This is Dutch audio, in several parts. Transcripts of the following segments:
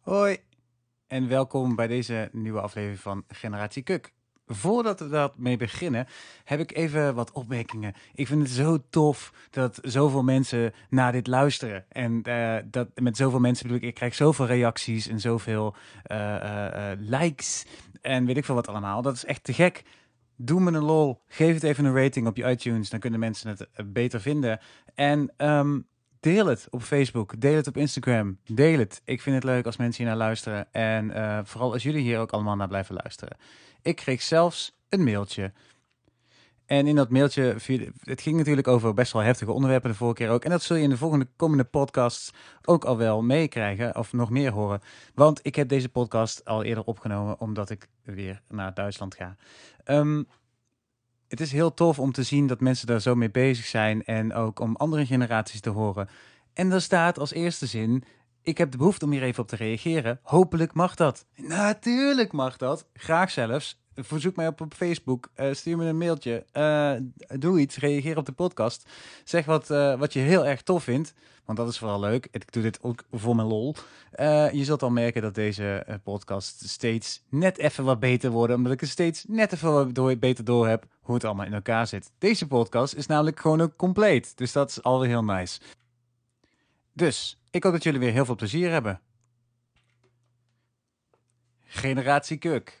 Hoi en welkom bij deze nieuwe aflevering van Generatie Kuk. Voordat we dat mee beginnen, heb ik even wat opmerkingen. Ik vind het zo tof dat zoveel mensen naar dit luisteren. En eh, dat met zoveel mensen bedoel ik, ik krijg zoveel reacties en zoveel eh, eh, likes en weet ik veel wat allemaal. Dat is echt te gek. Doe me een lol. Geef het even een rating op je iTunes. Dan kunnen mensen het beter vinden. En ehm, deel het op Facebook. Deel het op Instagram. Deel het. Ik vind het leuk als mensen hier naar luisteren. En eh, vooral als jullie hier ook allemaal naar blijven luisteren. Ik kreeg zelfs een mailtje. En in dat mailtje, het ging natuurlijk over best wel heftige onderwerpen de vorige keer ook. En dat zul je in de volgende komende podcasts ook al wel meekrijgen of nog meer horen. Want ik heb deze podcast al eerder opgenomen omdat ik weer naar Duitsland ga. Ehm, het is heel tof om te zien dat mensen daar zo mee bezig zijn en ook om andere generaties te horen. En daar staat als eerste zin: Ik heb de behoefte om hier even op te reageren. Hopelijk mag dat. Natuurlijk mag dat. Graag zelfs. Verzoek mij op op Facebook. Eh, stuur me een mailtje. Eh, doe iets. Reageer op de podcast. Zeg wat, eh, wat je heel erg tof vindt. Want dat is vooral leuk. Ik doe dit ook voor mijn lol. Je zult al merken dat deze podcast steeds net even wat beter wordt. Omdat ik er steeds net even wat door, beter door heb hoe het allemaal in elkaar zit. Deze podcast is namelijk gewoon ook compleet. Dus dat is alweer heel nice. Dus, ik hoop dat jullie weer heel veel plezier hebben. Generatie Kuk.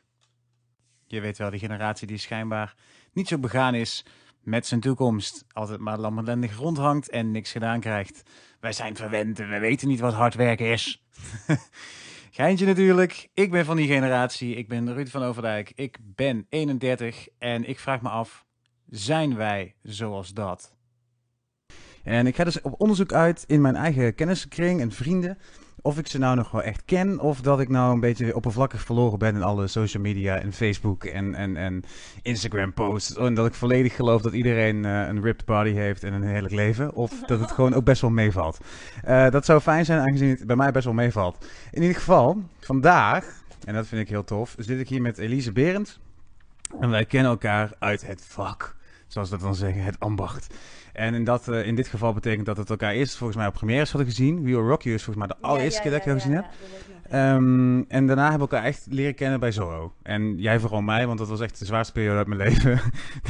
Je weet wel, die generatie die schijnbaar niet zo begaan is met zijn toekomst. Altijd maar lamlendig rondhangt en niks gedaan krijgt. Wij zijn verwend en we weten niet wat hard werken is. Geintje natuurlijk. Ik ben van die generatie. Ik ben Ruud van Overdijk. Ik ben 31 en ik vraag me af, zijn wij zoals dat? En ik ga dus op onderzoek uit in mijn eigen kennissenkring en vrienden. Of ik ze nou nog wel echt ken, of dat ik nou een beetje oppervlakkig verloren ben in alle social media en Facebook en, en, en Instagram posts. En dat ik volledig geloof dat iedereen eh, een ripped body heeft en een heerlijk leven. Of dat het gewoon ook best wel meevalt. Eh, dat zou fijn zijn, aangezien het bij mij best wel meevalt. In ieder geval, vandaag, en dat vind ik heel tof, zit ik hier met Elise Berend. En wij kennen elkaar uit het vak, zoals we dat dan zeggen, het ambacht. En in, dat, eh, in dit geval betekent dat het elkaar eerst volgens mij op premières hadden gezien. We Will Rock You is volgens mij de allereerste keer dat ik jou gezien heb. Ehm, en daarna hebben we elkaar echt leren kennen bij Zorro. En jij vooral mij, want dat was echt de zwaarste periode uit mijn leven.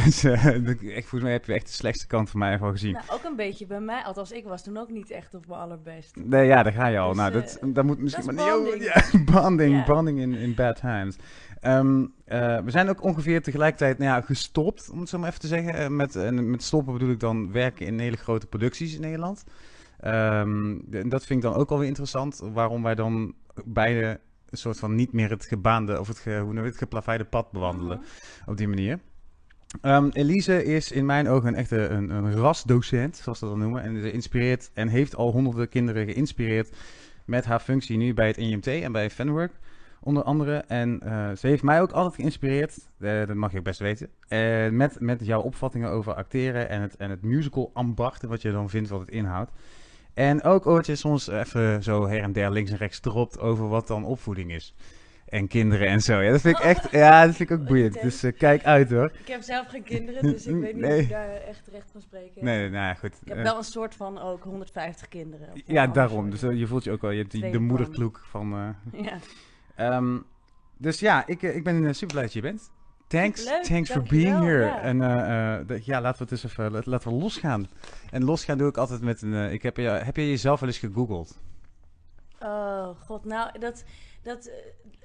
dus eh, dat- echt, volgens mij heb je echt de slechtste kant van mij al gezien. Nou, ook een beetje bij mij. Althans, ik was toen ook niet echt op mijn allerbest. Nee, ja, daar ga je al. Dus, nou, eh, dat, dat moet misschien... dat maar- bonding. Ja, bonding, Ja. bonding in, in bad times. Ehm, eh, we zijn ook ongeveer tegelijkertijd nou ja, gestopt, om het zo maar even te zeggen. Met, en met stoppen bedoel ik dan werken in hele grote producties in Nederland. Ehm, en dat vind ik dan ook alweer interessant. Waarom wij dan beide een soort van niet meer het gebaande of het, ge, hoe het, geplaveide pad bewandelen Mhm. op die manier. Ehm, Elise is in mijn ogen een echte een, een rasdocent, zoals ze dat dan noemen. En ze inspireert en heeft al honderden kinderen geïnspireerd met haar functie nu bij het IMT en bij Fanwork. Onder andere. En eh, ze heeft mij ook altijd geïnspireerd, eh, dat mag je ook best weten, eh, met, met jouw opvattingen over acteren en het, en het musical ambacht wat je dan vindt wat het inhoudt. En ook wat je soms even zo her en der links en rechts dropt over wat dan opvoeding is. En kinderen en zo. Ja, dat vind ik echt, ja, dat vind ik ook boeiend. Dus eh, kijk uit hoor. Ik heb zelf geen kinderen, dus ik weet niet Nee. of ik daar echt terecht van spreken. Nee, nee, nou ja, goed. Ik heb Eh, wel een soort van ook 150 kinderen. Ja, wel daarom. Dus eh, je voelt je ook wel, je hebt die, de moederkloek van... eh, Ja. Ehm, dus ja, ik, eh, ik ben eh, super blij dat je bent. Thanks, thanks for being here. ja. En eh, eh, de- ja, laten we het dus even laten, we losgaan. En losgaan doe ik altijd met een. eh, ik heb, je, heb je jezelf wel eens gegoogeld? Oh god, nou dat, dat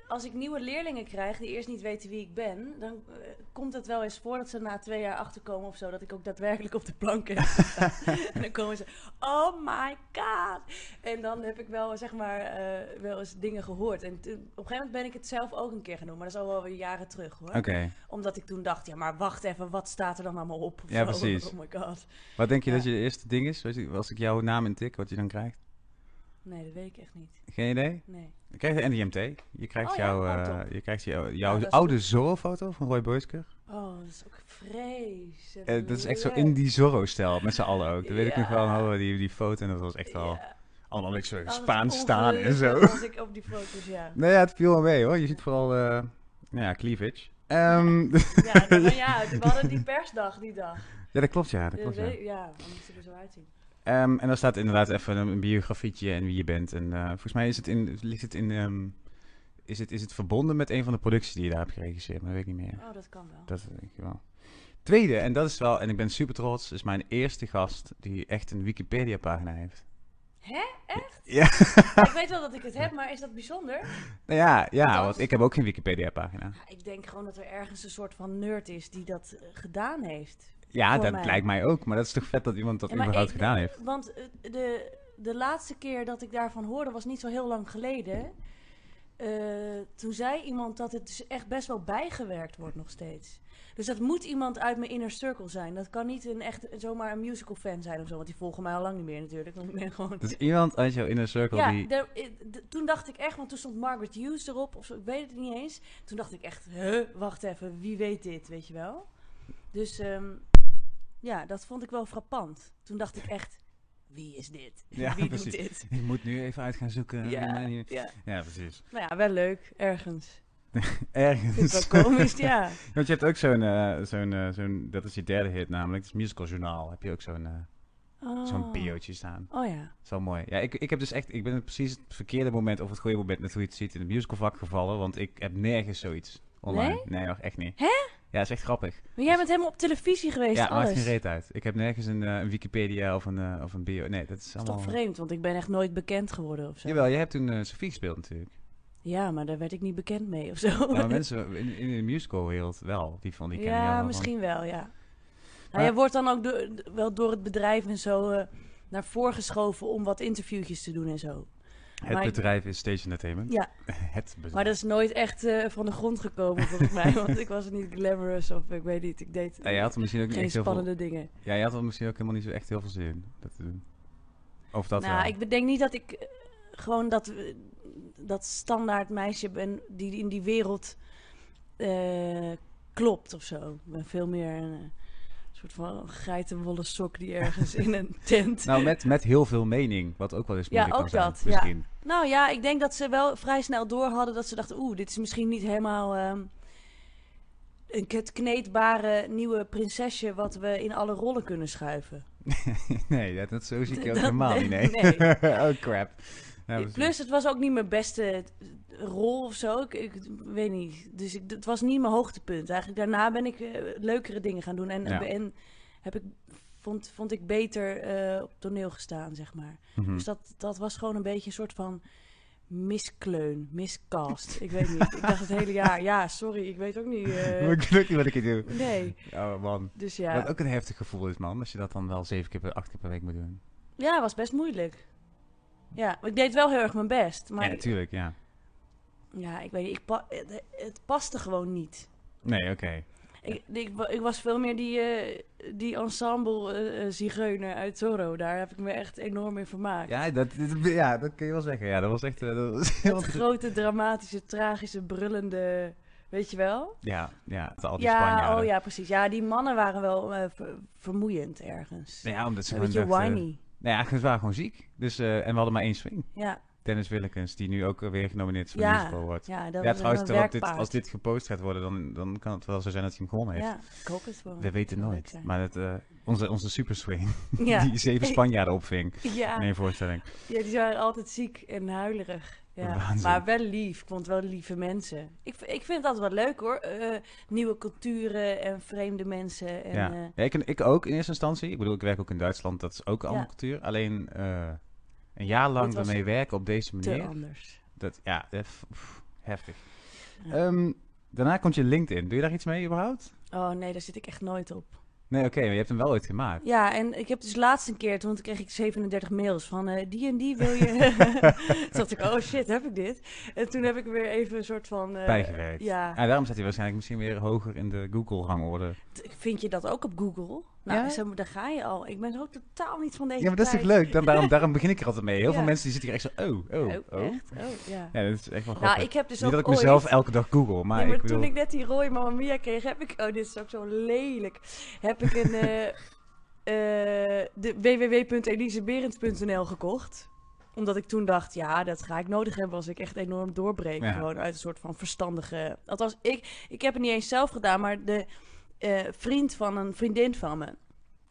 als ik nieuwe leerlingen krijg die eerst niet weten wie ik ben, dan eh, komt het wel eens voor dat ze na twee jaar achterkomen of zo dat ik ook daadwerkelijk op de plank heb gestaan. en dan komen ze, oh my god. En dan heb ik wel zeg maar eh, wel eens dingen gehoord. En op een gegeven moment ben ik het zelf ook een keer genoemd, maar dat is al wel weer jaren terug hoor. Oké. Omdat ik toen dacht, ja maar wacht even, wat staat er dan allemaal op? Ja, zo. precies. Oh my god. Wat denk je Ja. dat je de eerste ding is? Als ik jouw naam intik, wat je dan krijgt? Nee, dat weet ik echt niet. Geen idee? Nee. Je krijgt de NDMT. Je krijgt Oh jouw, oh, eh, je krijgt jouw, jouw dat is oude Zorro-foto van Roy Boysker. Oh, dat is ook vreselijk. Eh, dat is echt zo in die Zorro-stijl, met z'n allen ook. Dat weet ik nog wel, die, die foto. En dat was echt wel Ja. allemaal niks zo Spaans staan en zo. Als ik op die foto's, ja. Nee, ja, het viel wel mee hoor. Je ziet vooral, eh, nou ja, cleavage. Ehm, Ja, maar ja, we hadden die persdag die dag. ja, dat klopt ja, dat klopt ja. ja, dan moest ik er zo uitzien. Ehm, en daar staat inderdaad even een, een biografietje en wie je bent. En eh, volgens mij is het in, ligt het in, ehm, is, het, is het verbonden met een van de producties die je daar hebt geregisseerd, maar dat weet ik niet meer. Oh, dat kan wel. Dat denk ik wel. Tweede, en dat is wel, en ik ben super trots, is mijn eerste gast die echt een Wikipedia-pagina heeft. Hè? Echt? Ja. ik weet wel dat ik het heb, maar is dat bijzonder? Nou ja, ja, want ik heb ook geen Wikipedia-pagina. Ja, ik denk gewoon dat er ergens een soort van nerd is die dat eh, gedaan heeft. Ja, dat mij. lijkt mij ook, maar dat is toch vet dat iemand dat Ja, überhaupt ik- gedaan heeft. Want eh, de, de laatste keer dat ik daarvan hoorde was niet zo heel lang geleden. Eh, toen zei iemand dat het dus echt best wel bijgewerkt wordt nog steeds. Dus dat moet iemand uit mijn inner circle zijn. Dat kan niet een echt zomaar een musical fan zijn of zo. Want die volgen mij al lang niet meer natuurlijk. Want ik ben gewoon... Dus iemand uit jouw inner circle ja, die... daar- eh, toen dacht ik echt, want toen stond Margaret Hughes erop, of zo, ik weet het niet eens. Toen dacht ik echt, huh, wacht even, wie weet dit, weet je wel? Dus ehm, ja, dat vond ik wel frappant. Toen dacht ik echt, wie is dit? Ja, wie precies. doet dit? Ik moet nu even uit gaan zoeken. Ja, ja. ja, precies. Nou ja, wel leuk, ergens. Ergens. Ik wel komisch, ja. Want je hebt ook zo'n, eh, zo'n, eh, zo'n, dat is je derde hit namelijk, het Musical Journaal. Heb je ook zo'n, eh, Oh. zo'n biootje staan. Oh ja. Dat wel mooi. Ja, ik, ik heb dus echt, ik ben precies het verkeerde moment of het goede moment net hoe je het ziet in het musicalvak gevallen, want ik heb nergens zoiets online. Nee, nog echt niet. Hè? Ja, is echt grappig. Maar jij bent helemaal op televisie geweest, ja, maakt alles. geen reet uit. Ik heb nergens een, eh, een Wikipedia of een, eh, of een bio. Nee, dat is Dat is allemaal... toch vreemd, want ik ben echt nooit bekend geworden of zo. Jawel, je hebt toen eh Sophie gespeeld natuurlijk. Ja, maar daar werd ik niet bekend mee of zo. Ja, maar mensen in, in de musicalwereld wel. Die van die kennen Ja, wel van- misschien wel, ja. Maar- Nou, jij wordt dan ook wel door het bedrijf en zo naar voren geschoven om wat interviewtjes te doen en zo. Het maar bedrijf is Stage Entertainment. Ja. Het bedrijf. Maar dat is nooit echt eh, van de grond gekomen volgens mij, want ik was niet glamorous of ik weet niet, ik deed Ja, je had er misschien ook niet geen heel veel... spannende dingen. Ja, je had er misschien ook helemaal niet zo echt heel veel zin in. Dat te doen. Of dat nou, wel. ik denk niet dat ik eh, gewoon dat, eh, dat standaard meisje ben die in die wereld eh, klopt of zo. Ik ben veel meer een eh, soort van geitenwolle sok die ergens in een tent Nou, met, met heel veel mening. Wat ook wel eens Ja, moeilijk ook kan zijn. dat, ja. Nou ja, ik denk dat ze wel vrij snel door hadden dat ze dachten, oeh, dit is misschien niet helemaal ehm, een het kneedbare nieuwe prinsesje wat we in alle rollen kunnen schuiven. nee, dat, dat zo zie ik je ook helemaal niet. Nee. nee. oh, crap. Ja. Plus, het was ook niet mijn beste rol of zo. Ik, ik weet niet. Dus ik, het was niet mijn hoogtepunt. Eigenlijk daarna ben ik eh, leukere dingen gaan doen. En, Ja. en heb ik, vond, vond ik beter eh, op toneel gestaan, zeg maar. Mhm. Dus dat, dat was gewoon een beetje een soort van miskleun, miscast. ik weet niet. Ik dacht het hele jaar, ja, sorry, ik weet ook niet. eh, Maar gelukkig wat ik hier doe. nee, Oh man. dus Wat ja. ook een heftig gevoel is, man. Als je dat dan wel zeven keer per, acht keer per week moet doen. Ja, was best moeilijk. Ja, ik deed wel heel erg mijn best. Maar ja, natuurlijk, ja. ja, ik weet niet, ik pa- het, het paste gewoon niet. Nee, oké. Ik, ik, ik was veel meer die, eh, die ensemble zigeuner uit Zorro. Daar heb ik me echt enorm in vermaakt. Ja dat, ja, dat kun je wel zeggen. Ja, dat was echt... dat was heel Het grote, dramatische, tragische, brullende... Weet je wel? Ja, ja. Al die Ja, Spanjaarden. oh ja, precies. Ja, die mannen waren wel ver- vermoeiend ergens. Ja, omdat ze Een beetje whiny. Nou ja, ze waren gewoon ziek. Dus, eh, en we hadden maar één swing. Ja, Dennis Willekens, die nu ook weer genomineerd is voor Ja, de Musical Award. ja, dat ja, trouwens, een terwijl dit, als dit gepost gaat worden, dan, dan kan het wel zo zijn dat hij hem gewonnen heeft. Ja, ik hoop het wel. We weten nooit. Maar het, eh, onze, onze super swing, Ja. die zeven Spanjaarden opving Ja, in één voorstelling. ja, die waren altijd ziek en huilerig. Ja. Maar wel lief. Ik vond wel lieve mensen. Ik, ik vind altijd wel leuk hoor. Eh, nieuwe culturen en vreemde mensen. En, ja. eh, ja ik, ik ook in eerste instantie. Ik bedoel, ik werk ook in Duitsland, dat is ook een andere cultuur. Alleen eh, een jaar lang ermee werken op deze te manier, anders. dat, ja, dat, pff, heftig. Ja. Ehm, daarna komt je LinkedIn. Doe je daar iets mee überhaupt? Oh nee, daar zit ik echt nooit op. Nee, oké, maar je hebt hem wel ooit gemaakt. Ja, en ik heb dus laatst een keer, toen kreeg ik 37 mails van eh, die en die wil je. toen dacht ik, oh shit, heb ik dit? En toen heb ik weer even een soort van. eh, Bijgewerkt. Ja, En daarom staat hij waarschijnlijk misschien weer hoger in de Google-rangorde. vind je dat ook op Google? Nou, Ja? zo, daar ga je al. Ik ben zo totaal niet van deze. Ja, maar dat is toch leuk? Dan, daarom, daarom begin ik er altijd mee. Heel veel mensen die zitten hier echt zo, oh, oh, Oh, oh. echt? Oh, ja. Ja, dat is echt wel grappig. Nou, ik heb dus Niet ook dat ik ooit... mezelf elke dag google, maar, ik bedoel... toen ik net die rode Mamma Mia kreeg, heb ik... Oh, dit is ook zo lelijk. Heb ik een... eh, de www.eliseberend.nl gekocht. Omdat ik toen dacht, ja, dat ga ik nodig hebben als ik echt enorm doorbreek. Gewoon uit een soort van verstandige... Althans, ik, ik heb het niet eens zelf gedaan, maar de eh, vriend van een vriendin van me...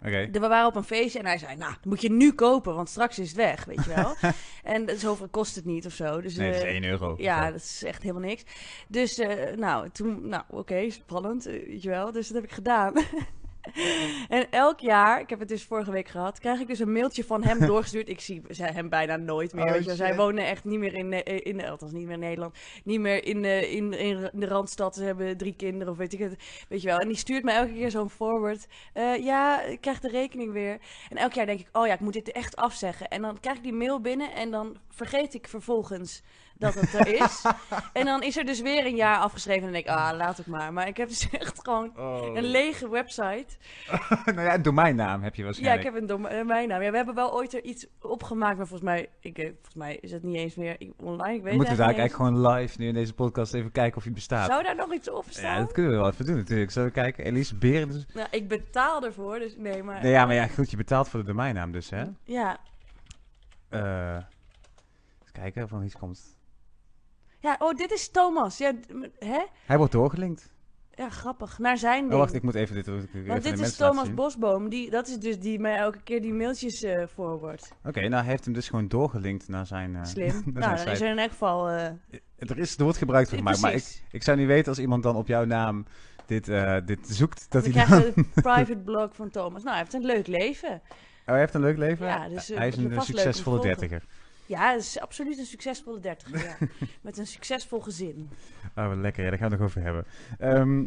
Oké. we waren op een feestje en hij zei, nou, moet je nu kopen, want straks is het weg, weet je wel. en zoveel kost het niet of zo. Dus, Nee, dat is eh, 1 euro. Ja, dat is echt helemaal niks. Dus, eh, nou, toen, nou, oké, spannend, eh, weet je wel. Dus dat heb ik gedaan. en elk jaar, ik heb het dus vorige week gehad, krijg ik dus een mailtje van hem doorgestuurd. Ik zie hem bijna nooit meer. Oh, weet je wel. Zij wonen echt niet meer in, eh, in, althans niet meer in Nederland, niet meer in, in, in de Randstad. Ze hebben drie kinderen of weet ik het, weet je wel. En die stuurt me elke keer zo'n forward. Eh, ja, ik krijg de rekening weer. En elk jaar denk ik, oh ja, ik moet dit echt afzeggen. En dan krijg ik die mail binnen en dan vergeet ik vervolgens dat het er is. en dan is er dus weer een jaar afgeschreven en dan denk ik, ah, laat het maar. Maar ik heb dus echt gewoon Oh. een lege website. nou ja, een domeinnaam heb je Ja, waarschijnlijk. ik heb een domeinnaam. Ja, we hebben wel ooit er iets opgemaakt, maar volgens mij, ik, eh, volgens mij is het niet eens meer online. Ik weet We moeten het daar eigenlijk gewoon live nu in deze podcast even kijken of niet bestaat. Zou daar nog iets op Ja, staan? dat kunnen we wel even doen natuurlijk. Zullen we kijken? Elise Berends. Nou, ik betaal ervoor, dus nee, maar... Nee, ja, maar ja, goed, je betaalt voor de domeinnaam dus, hè? Ja, Eh eens kijken of er iets komt. Ja, oh, dit is Thomas. Ja, hè? Hij wordt doorgelinkt. Ja, grappig. Naar zijn ding. Oh, wacht, ik moet even dit even Want dit is Thomas. Bosboom. Die, dat is dus die mij elke keer die mailtjes eh forward. Oké, nou, hij heeft hem dus gewoon doorgelinkt naar zijn... eh, Slim. naar nou, zijn dan is er in elk geval... eh, Er, is, er wordt gebruik van gemaakt, maar ik, ik zou niet weten als iemand dan op jouw naam dit, dit zoekt, dat we hij dan... een private blog van Thomas. Nou, hij heeft een leuk leven. Oh, hij heeft een leuk leven? Ja, dus, hij is een succesvolle dertiger. Ja, is absoluut een succesvolle dertiger. Ja. Met een succesvol gezin. Oh, wat lekker. Ja, daar gaan we het nog over hebben. Ehm,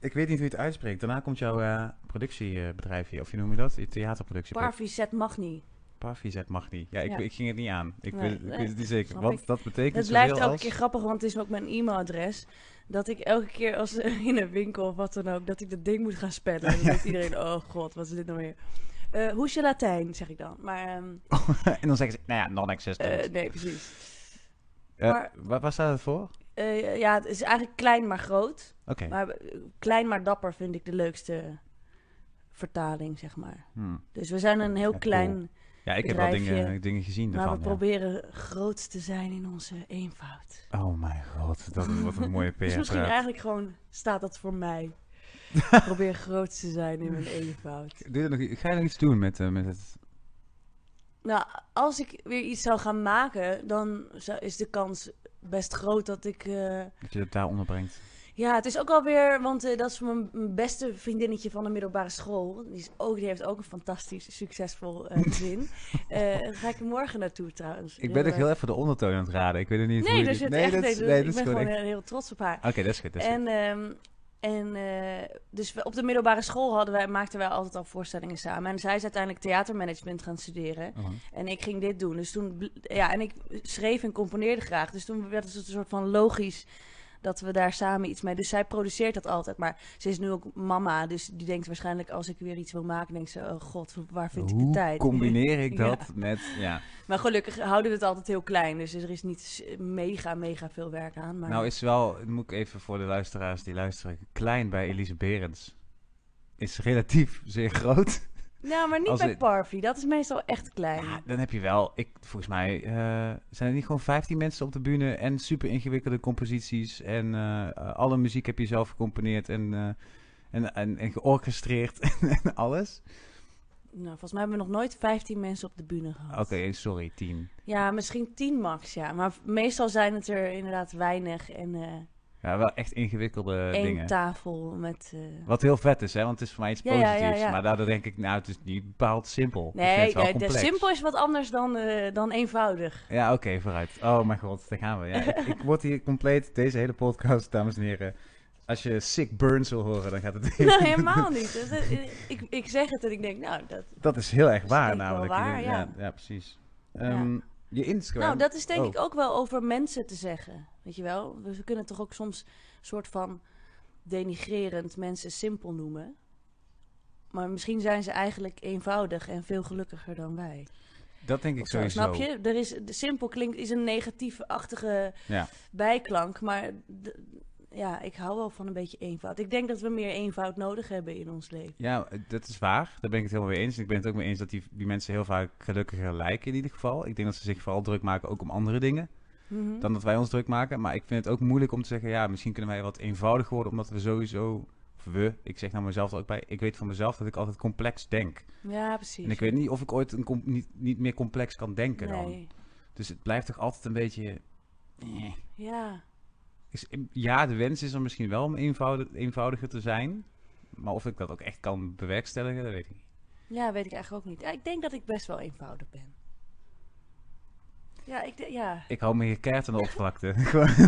ik weet niet hoe je het uitspreekt. Daarna komt jouw eh, productiebedrijf hier. Of hoe noem je dat? Je theaterproductie. Parvi Zet Magni. Parvizet mag niet. Ja ik, Ja. ik ging het niet aan. Ik, Nee, weet, ik weet het niet zeker. snap Want ik. dat betekent Het blijft elke als... keer grappig, want het is ook mijn e-mailadres. Dat ik elke keer als eh, in een winkel of wat dan ook, dat ik dat ding moet gaan spellen. En dan denkt iedereen, oh god, wat is dit nou weer? Eh hoe is je Latijn, zeg ik dan. Maar ehm, en dan zeggen ze, nou ja, non-existent. eh, nee, precies. Eh, maar- waar, waar staat het voor? Ja, het is eigenlijk klein maar groot. Oké. Maar klein maar dapper vind ik de leukste vertaling, zeg maar. Hmm. Dus we zijn een heel Ja, klein... Ja, ik heb wel dingen, dingen gezien Maar we ja. proberen groot te zijn in onze eenvoud. Oh mijn god, dat wat een mooie PR Dus misschien praat. eigenlijk gewoon staat dat voor mij. Ik probeer groot te zijn in mijn eenvoud. Doe je nog, ga je nog iets doen met, eh, met het... Nou, als ik weer iets zou gaan maken, dan zou- is de kans best groot dat ik... eh, Dat je het daar onderbrengt? Ja, het is ook alweer, want eh, dat is mijn, mijn beste vriendinnetje van de middelbare school. Die, is ook, die heeft ook een fantastisch, succesvol gezin. Eh, daar ga ik morgen naartoe trouwens. Ik ben erg. heel even de ondertoon aan het raden. Ik weet het niet hoe Nee, je die- zit nee, echt dat is, deze- nee, Ik ben gewoon echt... heel trots op haar. Oké, dat is goed. Dat is goed. En, ehm, en eh, dus we- op de middelbare school hadden wij, maakten wij altijd al voorstellingen samen. En zij is uiteindelijk theatermanagement gaan studeren. Oh. En ik ging dit doen. Dus toen, ja, en ik schreef en componeerde graag. Dus toen werd het een soort van logisch dat we daar samen iets mee. Dus zij produceert dat altijd. Maar ze is nu ook mama. Dus die denkt waarschijnlijk als ik weer iets wil maken, denkt ze: oh god, waar vind ik de Hoe tijd? combineer ik Ja. dat met... Ja. Maar gelukkig houden we het altijd heel klein. Dus er is niet mega, mega veel werk aan. Maar Nou is wel, moet ik even voor de luisteraars die luisteren, klein bij Elise Berends. Is relatief zeer groot. Nou, maar niet Als bij het- Parfy. Dat is meestal echt klein. Ja, dan heb je wel, ik, volgens mij eh, zijn er niet gewoon 15 mensen op de bühne en super ingewikkelde composities. En eh, alle muziek heb je zelf gecomponeerd en, eh, en, en, en georchestreerd en alles. Nou, volgens mij hebben we nog nooit 15 mensen op de bühne gehad. Oké, sorry, 10. Ja, misschien 10 max, ja. Maar v- meestal zijn het er inderdaad weinig. En eh Ja, wel echt ingewikkelde dingen. tafel met... eh, Wat heel vet is, hè, want het is voor mij iets Ja, positiefs. ja. Maar daardoor denk ik, nou, het is niet bepaald simpel. Nee, nee de simpel is wat anders dan, eh, dan eenvoudig. Ja, oké, vooruit. Oh mijn god, daar gaan we. Ja, ik, ik word hier compleet, deze hele podcast, dames en heren. Als je sick burns wil horen, dan gaat het... nou, helemaal niet. Dat- dat- ik, ik zeg het en ik denk, nou, dat... Dat is heel erg waar, namelijk. waar, ja. ja. Ja, precies. Ehm, Je Instagram. Nou, dat is denk Oh. ik ook wel over mensen te zeggen. Weet je wel? We kunnen toch ook soms een soort van denigrerend mensen simpel noemen. Maar misschien zijn ze eigenlijk eenvoudig en veel gelukkiger dan wij. dat denk ik zo, sowieso. snap je? Er is, de simpel klinkt is een negatieve-achtige Ja. bijklank, maar ja, ik hou wel van een beetje eenvoud. Ik denk dat we meer eenvoud nodig hebben in ons leven. Ja, dat is waar. Daar ben ik het helemaal mee eens. Ik ben het ook mee eens dat die, die mensen heel vaak gelukkiger lijken in ieder geval. Ik denk dat ze zich vooral druk maken ook om andere dingen. Mhm. Dan dat wij ons druk maken. Maar ik vind het ook moeilijk om te zeggen, ja, misschien kunnen wij wat eenvoudiger worden. Omdat we sowieso, of we, ik zeg nou mezelf ook bij, ik weet van mezelf dat ik altijd complex denk. Ja, precies. En ik weet niet of ik ooit een niet, niet meer complex kan denken dan. Nee. Dus het blijft toch altijd een beetje... eh. Ja. Is, ja, de wens is er misschien wel om eenvoudig, eenvoudiger te zijn. Maar of ik dat ook echt kan bewerkstelligen, dat weet ik niet. ja, weet ik eigenlijk ook niet. Ik denk dat ik best wel eenvoudig ben. Ja, ik, ja. Ik hou me hier keihard aan de oppervlakte.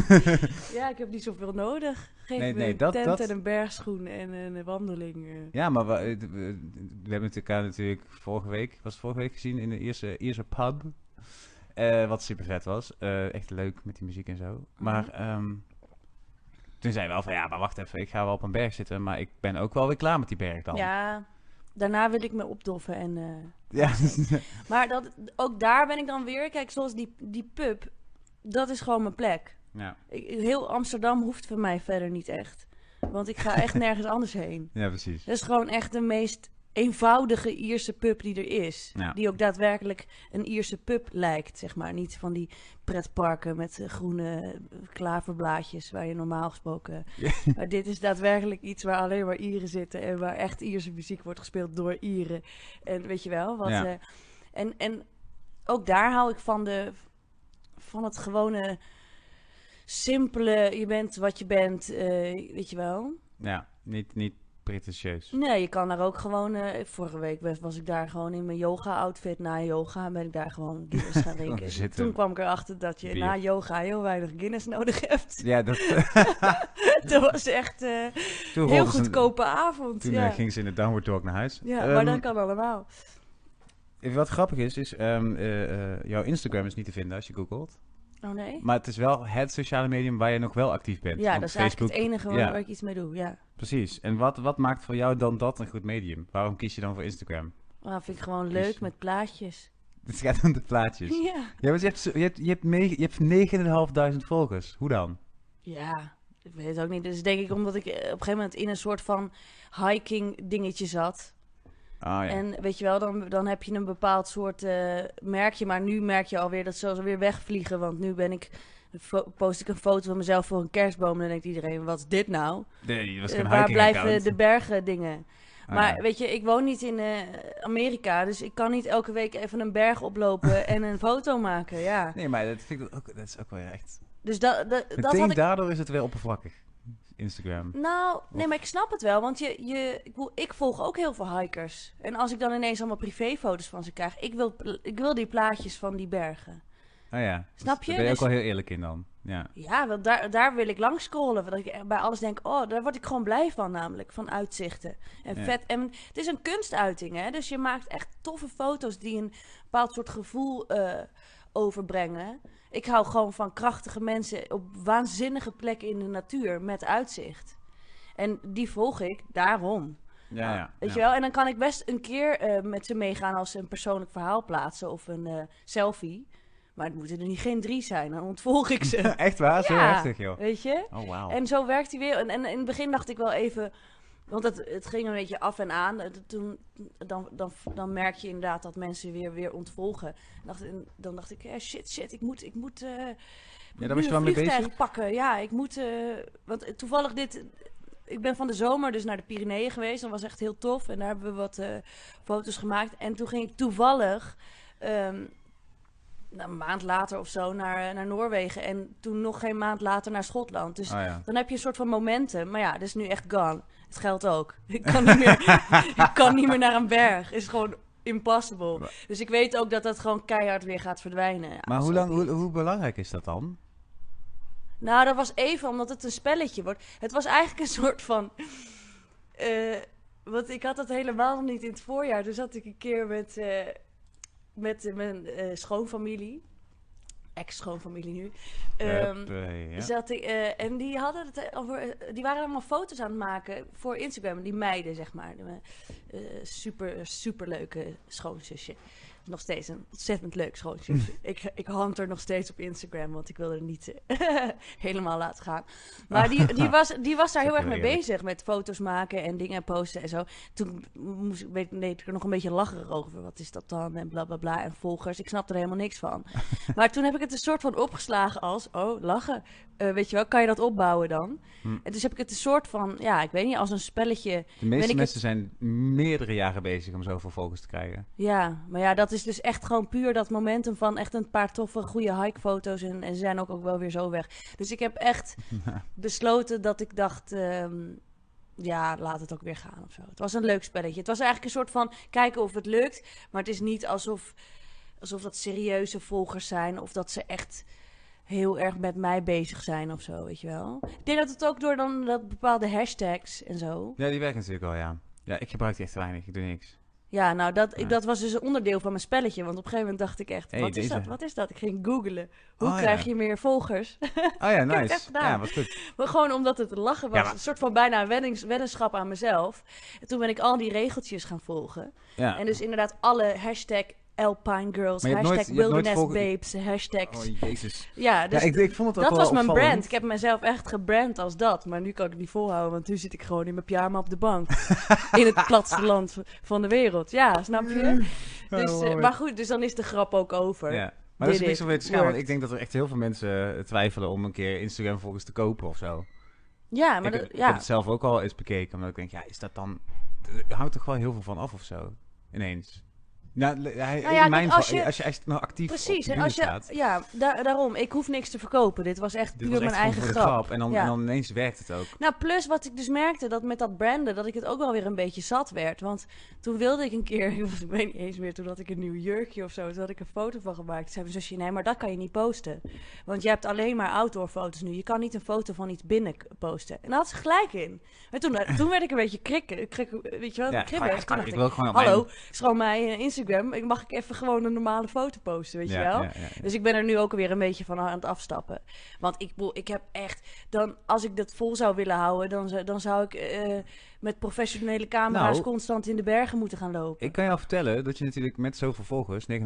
Ja, ik heb niet zoveel nodig. Geef Nee, me nee, een dat- tent dat- en een bergschoen en een wandeling. eh. ja, maar we, we, we hebben elkaar natuurlijk vorige week, was het vorige week gezien in de Ierse, Ierse pub. Eh, wat super vet was. Eh, echt leuk met die muziek en zo. Maar ehm, toen zei hij wel van, ja, maar wacht even, ik ga wel op een berg zitten. Maar ik ben ook wel weer klaar met die berg dan. Ja, daarna wil ik me opdoffen en... eh, Ja. Maar dat, ook daar ben ik dan weer... Kijk, zoals die, die pub, dat is gewoon mijn plek. ja. Ik, heel Amsterdam hoeft voor mij verder niet echt. Want ik ga echt nergens anders heen. ja, precies. Dat is gewoon echt de meest eenvoudige Ierse pub die er is. Ja. Die ook daadwerkelijk een Ierse pub lijkt, zeg maar. Niet van die pretparken met eh, groene klaverblaadjes waar je normaal gesproken... Maar dit is daadwerkelijk iets waar alleen maar Ieren zitten en waar echt Ierse muziek wordt gespeeld door Ieren. En weet je wel, wat... Ja. eh, en, en ook daar hou ik van, de, van het gewone simpele, je bent wat je bent, eh, weet je wel. Ja, niet, niet pretentieus. Nee, je kan daar ook gewoon. eh, vorige week was, was ik daar gewoon in mijn yoga-outfit. Na yoga ben ik daar gewoon Guinness gaan drinken. Toen kwam ik erachter dat je Bier. na yoga heel weinig Guinness nodig hebt. Ja, dat, dat was echt eh heel goedkope avond. Toen ja, eh, ging ze in de downward dog naar huis. ja Ehm, maar dat kan allemaal. Wat grappig is, is ehm, eh, eh, jouw Instagram is niet te vinden als je googelt. Oh nee? Maar het is wel het sociale medium waar je nog wel actief bent. Ja, dat is eigenlijk het enige waar, ja. waar ik iets mee doe. Ja. Precies. En wat, wat maakt voor jou dan dat een goed medium? Waarom kies je dan voor Instagram? Dat vind ik gewoon leuk met plaatjes. Het gaat om de plaatjes. Ja. Ja, maar je hebt, je hebt, je hebt, me- je hebt 9.500 volgers. Hoe dan? Ja, ik weet het ook niet. Dus denk ik omdat ik eh, op een gegeven moment in een soort van hiking dingetje zat. Ah ja. En weet je wel, dan, dan heb je een bepaald soort eh, merkje. Maar nu merk je alweer dat ze weer wegvliegen. Want nu ben ik, post ik een foto van mezelf voor een kerstboom. En dan denkt iedereen, wat is dit nou? Nee, was Eh, geen waar blijven account. de bergen dingen? Ah, maar ja. weet je, ik woon niet in eh, Amerika. Dus ik kan niet elke week even een berg oplopen en een foto maken. Ja. Nee, maar dat, vind ik ook, dat is ook wel echt... Dus dat, dat, had ik daardoor is het weer oppervlakkig. Instagram. Nou, nee, maar ik snap het wel. Want je, je, ik, ik volg ook heel veel hikers. En als ik dan ineens allemaal privéfoto's van ze krijg, ik wil, ik wil die plaatjes van die bergen. Ah ja. Snap Dus je? Daar ben je Dus- ook wel heel eerlijk in dan. Ja. Ja, want daar, daar wil ik langs scrollen. Dat ik bij alles denk, oh, daar word ik gewoon blij van namelijk. Van uitzichten. En Ja. vet. En het is een kunstuiting, hè. Dus je maakt echt toffe foto's die een bepaald soort gevoel eh, overbrengen. Ik hou gewoon van krachtige mensen op waanzinnige plekken in de natuur met uitzicht. En die volg ik daarom. Ja, ja. Weet ja. je wel? En dan kan ik best een keer eh, met ze meegaan als ze een persoonlijk verhaal plaatsen of een eh, selfie. Maar het moeten er niet geen drie zijn, dan ontvolg ik ze. Echt waar? Zo heftig, joh. Weet je? Oh, wauw. En zo werkt hij weer. En, en in het begin dacht ik wel even. Want het, het ging een beetje af en aan. Toen, dan, dan, dan merk je inderdaad dat mensen weer, weer ontvolgen. En dacht, dan dacht ik, eh, shit, shit, ik moet, ik moet, eh, Ja, was nu je wel mee bezig? pakken. Ja, ik moet, eh, want toevallig dit, ik ben van de zomer dus naar de Pyreneeën geweest. Dat was echt heel tof. En daar hebben we wat foto's gemaakt. En toen ging ik toevallig, ehm, nou, een maand later of zo, naar, naar Noorwegen. En toen nog geen maand later naar Schotland. Dus ja. dan heb je een soort van momentum. Maar ja, dat is nu echt gone. Het geldt ook. Ik kan niet meer, ik kan niet meer naar een berg. is gewoon impossible. Dus ik weet ook dat dat gewoon keihard weer gaat verdwijnen. Ja, Maar hoe, lang, hoe, hoe belangrijk is dat dan? Nou, dat was even omdat het een spelletje wordt. Het was eigenlijk een soort van. eh, want ik had dat helemaal niet in het voorjaar. Dus zat ik een keer met, eh, met eh, mijn schoonfamilie. Ex-schoonfamilie nu. Eh, ja. Zat ik, eh, en die, hadden het eh, over, eh, die waren allemaal foto's aan het maken voor Instagram. Die meiden, zeg maar. Super, super leuke schoonzusje. Nog steeds een ontzettend leuk schoonzusje. ik, ik hand er nog steeds op Instagram, want ik wil er niet helemaal laten gaan. Maar die, die, was, die was daar heel erg mee bezig met foto's maken en dingen posten en zo. Toen moest ik, weet, deed ik er nog een beetje lacherig over. Wat is dat dan? En bla bla bla. En volgers. Ik snapte er helemaal niks van. maar toen heb ik het een soort van opgeslagen als: oh, lachen. eh, weet je wel, kan je dat opbouwen dan? Hm. En dus heb ik het een soort van, ja, ik weet niet, als een spelletje. De meeste mensen zijn meerdere jaren bezig om zoveel volgers te krijgen. Ja, maar ja, dat is dus echt gewoon puur dat momentum van echt een paar toffe, goede hike-foto's. En, en ze zijn ook, ook wel weer zo weg. Dus ik heb echt besloten dat ik dacht, ehm, ja, laat het ook weer gaan of zo. Het was een leuk spelletje. Het was eigenlijk een soort van kijken of het lukt. Maar het is niet alsof, alsof dat serieuze volgers zijn of dat ze echt heel erg met mij bezig zijn of zo, weet je wel. Ik denk dat het ook door dan dat bepaalde hashtags en zo. Ja, die werken natuurlijk wel, ja. Ja, ik gebruik die echt weinig. Ik doe niks. Ja, nou, dat, Ja. dat was dus een onderdeel van mijn spelletje. Want op een gegeven moment dacht ik echt, Hey, wat is dat? Wat is dat? Ik ging googlen. Hoe Oh, ja. krijg je meer volgers? Oh ja, heb het echt nice. gedaan. Ja, wat goed. maar gewoon omdat het lachen was. Ja, maar- Een soort van bijna een weddings, weddenschap aan mezelf. En toen ben ik al die regeltjes gaan volgen. En dus inderdaad alle hashtag Alpine Girls, hashtag nooit- Wilderness volge- Babes, hashtags. Oh, jezus. ja, dus ja, ik, ik vond het dat wel was mijn opvallend. brand. Ik heb mezelf echt gebrand als dat. Maar nu kan ik het niet volhouden, want nu zit ik gewoon in mijn pyjama op de bank. in het platste land van de wereld. Ja, snap je? Dus, eh, maar goed, dus dan is de grap ook over. Ja. Maar dat is Did niks om weer te want. Ik denk dat er echt heel veel mensen eh, twijfelen om een keer Instagram volgens te kopen of zo. Ja, maar ik, dat, ik ja. heb het zelf ook al eens bekeken. Omdat ik denk, ja, is dat dan... Houdt toch wel heel veel van af of zo? Ineens. Nou, hij, Nou ja, in mijn kijk, als je- als je echt nou actief Precies, en als je, staat. ja, daar, daarom. Ik hoef niks te verkopen. Dit was echt Dit puur was echt mijn eigen grap. grap. En dan, Ja. en dan ineens werkt het ook. Nou, plus wat ik dus merkte, dat met dat branden, dat ik het ook wel weer een beetje zat werd. Want toen wilde ik een keer, ik weet niet eens meer, toen had ik een nieuw jurkje of zo, toen had ik een foto van gemaakt. Toen zei mijn zusje, nee, maar dat kan je niet posten. Want je hebt alleen maar outdoor foto's nu. Je kan niet een foto van iets binnen posten. En daar had ze gelijk in. En toen, toen werd ik een beetje krikken, krik, weet je wel, Ja, kribbig. ik, ik ik, wil gewoon hallo, mijn- is gewoon mijn eh, Instagram. Ik mag ik even gewoon een normale foto posten, weet ja, je wel? Ja, ja, ja. Dus ik ben er nu ook weer een beetje van aan het afstappen. Want ik, ik heb echt... Dan, als ik dat vol zou willen houden... dan, zou- dan zou ik eh, met professionele camera's Nou, constant in de bergen moeten gaan lopen. Ik kan jou vertellen dat je natuurlijk met zoveel volgers, 9.500,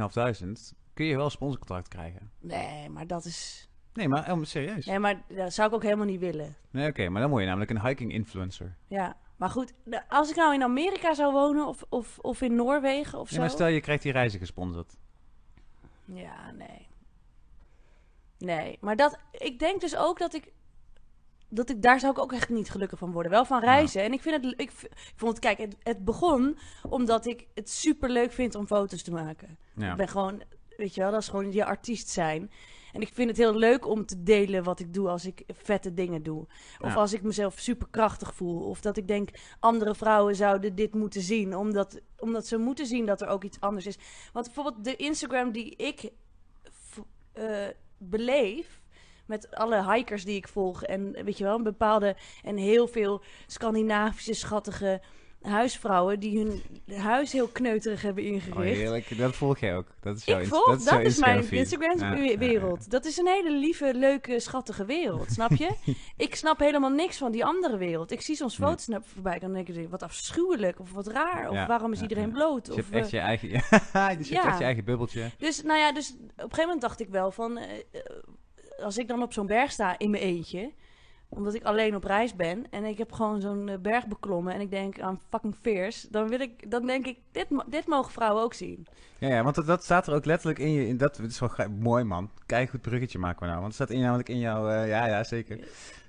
kun je wel een sponsorcontract krijgen. Nee, maar dat is... Nee, maar helemaal serieus. Nee, maar dat zou ik ook helemaal niet willen. Nee, oké, maar dan word je namelijk een hiking influencer. Ja, maar goed. Als ik nou in Amerika zou wonen... of, of, of in Noorwegen of zo... maar stel je krijgt die reizen gesponsord. Ja, nee. Nee, maar dat, ik denk dus ook dat ik, dat ik, daar zou ik ook echt niet gelukkig van worden. Wel van reizen. En ik vind het, ik, ik vond het, kijk, het, het begon omdat ik het super leuk vind om foto's te maken. Ja. Ik ben gewoon, weet je wel, dat is gewoon je artiest zijn. En ik vind het heel leuk om te delen wat ik doe als ik vette dingen doe. Of Ja. als ik mezelf super krachtig voel. Of dat ik denk, andere vrouwen zouden dit moeten zien. Omdat, omdat ze moeten zien dat er ook iets anders is. Want bijvoorbeeld de Instagram die ik eh, beleef... met alle hikers die ik volg... en weet je wel, een bepaalde... en heel veel Scandinavische schattige huisvrouwen... die hun huis heel kneuterig hebben Oh, ingericht. heerlijk. Dat volg jij ook. Dat is jouw Ik volg, dat is, mijn. Ja, ja, ja. Instagram-wereld. Dat is een hele lieve, leuke, schattige wereld, snap je? ik snap helemaal niks van die andere wereld. Ik zie soms foto's naar voorbij, dan denk ik, wat afschuwelijk, of wat raar, of Ja, waarom is iedereen bloot? Dus je Of, hebt echt eh, je eigen, dus je ja. hebt echt je eigen bubbeltje. dus, nou ja, dus op een gegeven moment dacht ik wel van, eh, eh, als ik dan op zo'n berg sta in mijn eentje, omdat ik alleen op reis ben en ik heb gewoon zo'n eh, berg beklommen en ik denk aan fucking fierce, dan wil ik, dan denk ik, dit, dit mogen vrouwen ook zien. Ja, ja, want dat, staat er ook letterlijk in je. In dat, is wel mooi man. Kijk goed bruggetje maken we nou. Want het staat in, namelijk in jouw. eh, ja, ja, zeker.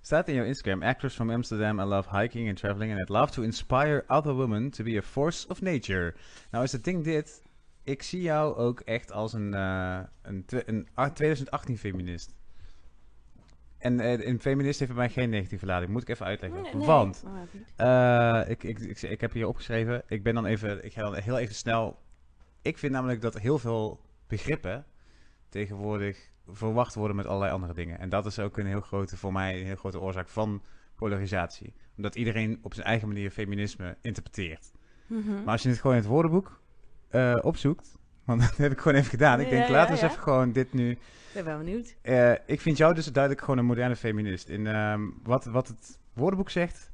Staat in jouw Instagram. Actress from Amsterdam. I love hiking and traveling. And I'd love to inspire other women to be a force of nature. Nou is het ding dit. Ik zie jou ook echt als een, eh, een, een a- 2018 feminist. En eh, een feminist heeft bij mij geen negatieve lading. Moet ik even uitleggen. Nee, nee, Want eh, ik, ik, ik, ik heb hier opgeschreven. Ik ben dan even. Ik ga dan heel even snel. Ik vind namelijk dat heel veel begrippen tegenwoordig verwacht worden met allerlei andere dingen. En dat is ook een heel grote, voor mij, een heel grote oorzaak van polarisatie. Omdat iedereen op zijn eigen manier feminisme interpreteert. Mhm. Maar als je het gewoon in het woordenboek eh, opzoekt. Want dat heb ik gewoon even gedaan. Ik denk, laten we eens even gewoon dit nu Ik ben wel benieuwd. eh, ik vind jou dus duidelijk gewoon een moderne feminist. In, ehm, wat, wat het woordenboek zegt,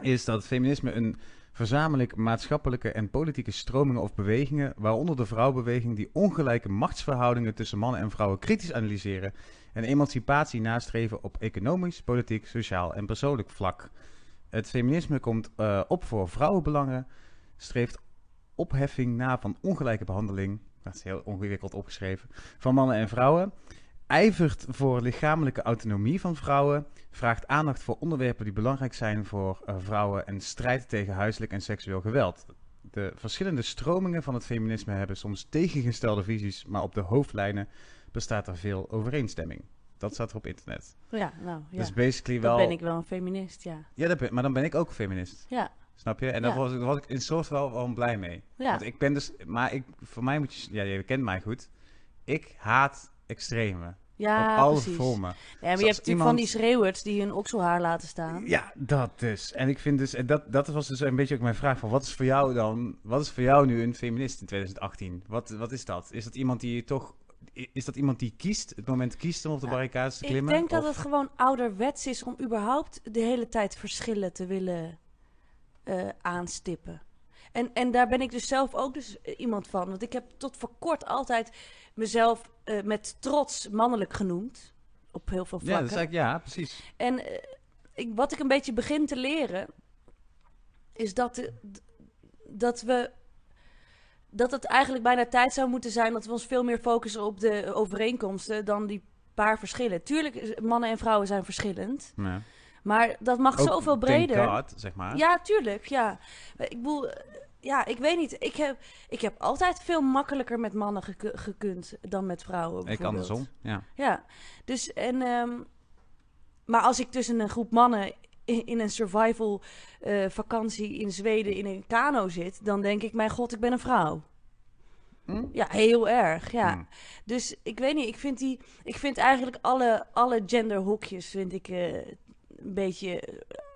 is dat feminisme een verzamelijk maatschappelijke en politieke stromingen of bewegingen, waaronder de vrouwenbeweging, die ongelijke machtsverhoudingen tussen mannen en vrouwen kritisch analyseren en emancipatie nastreven op economisch, politiek, sociaal en persoonlijk vlak. Het feminisme komt eh, op voor vrouwenbelangen, streeft opheffing na van ongelijke behandeling, dat is heel ingewikkeld opgeschreven, van mannen en vrouwen. ijvert voor lichamelijke autonomie van vrouwen, vraagt aandacht voor onderwerpen die belangrijk zijn voor eh, vrouwen en strijdt tegen huiselijk en seksueel geweld. De verschillende stromingen van het feminisme hebben soms tegengestelde visies, maar op de hoofdlijnen bestaat er veel overeenstemming. Dat staat er op internet. Ja, nou ja. Dus basically Dan wel. ben ik wel een feminist, ja. Ja, dat ben- maar dan ben ik ook feminist. Ja, Snap je? En daar Ja. was, ik- was ik in soort wel, wel blij mee. ja. Want ik ben dus, maar ik, voor mij moet je, ja, je kent mij goed. Ik haat extreme. ja, op alle vormen. Ja, maar je hebt natuurlijk iemand- van die schreeuwers die hun okselhaar laten staan. Ja, dat dus. En ik vind dus, en dat, dat was dus een beetje ook mijn vraag van, wat is voor jou dan, wat is voor jou nu een feminist in 2018? Wat, wat is dat? Is dat iemand die je toch, is dat iemand die kiest, het moment kiest om op de Ja, barricades te Ik klimmen? denk dat het gewoon ouderwets is om überhaupt de hele tijd verschillen te willen eh, aanstippen. En, en daar ben ik dus zelf ook dus eh, iemand van. Want ik heb tot voor kort altijd mezelf eh, met trots mannelijk genoemd. Op heel veel Ja, vlakken. dat is ja, precies. En ik, wat ik een beetje begin te leren, is dat, dat we. Dat het eigenlijk bijna tijd zou moeten zijn dat we ons veel meer focussen op de overeenkomsten dan die paar verschillen. Tuurlijk, mannen en vrouwen zijn verschillend, Ja. Maar dat mag Ook, zoveel breder. God, zeg maar. Ja, tuurlijk, ja. Ik bedoel, ja, ik weet niet. Ik heb, ik heb altijd veel makkelijker met mannen geku- gekund dan met vrouwen. ik andersom, ja. Ja, dus en. ehm, maar als ik tussen een groep mannen in, in een survival eh, vakantie in Zweden in een kano zit, dan denk ik: Mijn god, ik ben een vrouw. Hm? Ja, heel erg. Ja. Hm. Dus ik weet niet, ik vind, die, ik vind eigenlijk alle, alle genderhokjes vind ik, eh, een beetje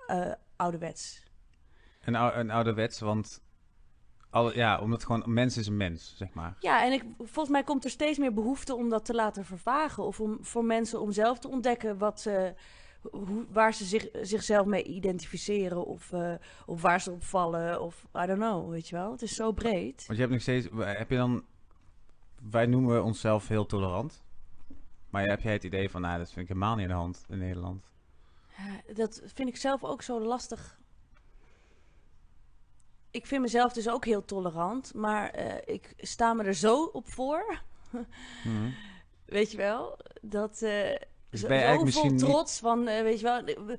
eh, ouderwets. Een, ou- een ouderwets, want, alle, ja, omdat gewoon, mens is een mens, zeg maar. Ja, en ik, volgens mij komt er steeds meer behoefte om dat te laten vervagen. Of om, voor mensen om zelf te ontdekken wat ze, hoe, waar ze zich, zichzelf mee identificeren. Of, eh, of waar ze op vallen. Of I don't know, weet je wel. Het is zo breed. Want je hebt nog steeds, heb je dan, wij noemen onszelf heel tolerant. Maar heb jij het idee van, nou, dat vind ik helemaal niet aan de hand in Nederland. Ja, dat vind ik zelf ook zo lastig. Ik vind mezelf dus ook heel tolerant. Maar eh, ik sta me er zo op voor. Mhm. Weet je wel? Dat. eh Dus zo, vol niet- trots van, eh, weet je wel, eh,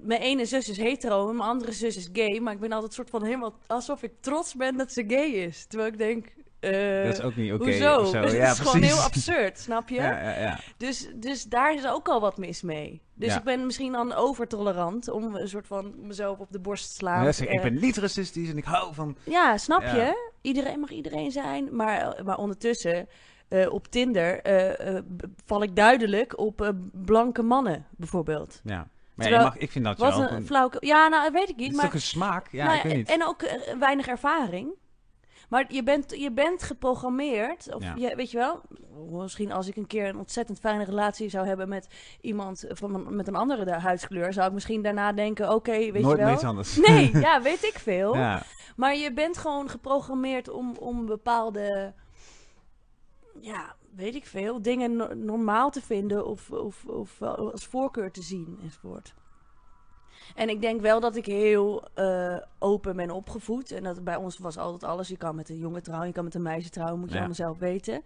mijn ene zus is hetero en mijn andere zus is gay, maar ik ben altijd soort van helemaal alsof ik trots ben dat ze gay is. Terwijl ik denk, eh, dat is ook niet oké hoezo? of zo. Het ja, is gewoon heel absurd, snap je? Ja, ja, ja. Dus, dus daar is ook al wat mis mee. Dus ik ben misschien dan overtolerant om een soort van mezelf op de borst te slaan. Zeg ik, ik Eh, ben niet racistisch en ik hou van... ja, snap je? Iedereen mag iedereen zijn. Maar, maar ondertussen, eh, op Tinder, eh, eh, val ik duidelijk op eh, blanke mannen, bijvoorbeeld. Ja. Maar Terwijl- mag, ik vind dat je Wat wel... een een- flauw... Ja, nou, weet ik Het niet. is Maar, toch een smaak? Ja, nou ik weet niet. En ook eh, weinig ervaring. Maar je bent, je bent geprogrammeerd, of Ja. je, weet je wel, misschien als ik een keer een ontzettend fijne relatie zou hebben met iemand van, met een andere huidskleur, zou ik misschien daarna denken, oké, weet Nooit je wel. iets anders. Nee, ja, weet ik veel. Ja. Maar je bent gewoon geprogrammeerd om, om bepaalde, ja, weet ik veel, dingen no- normaal te vinden of, of, of als voorkeur te zien enzovoort. En ik denk wel dat ik heel eh, open ben opgevoed. En dat bij ons was altijd alles. Je kan met een jongen trouwen, je kan met een meisje trouwen, moet je Ja. allemaal zelf weten.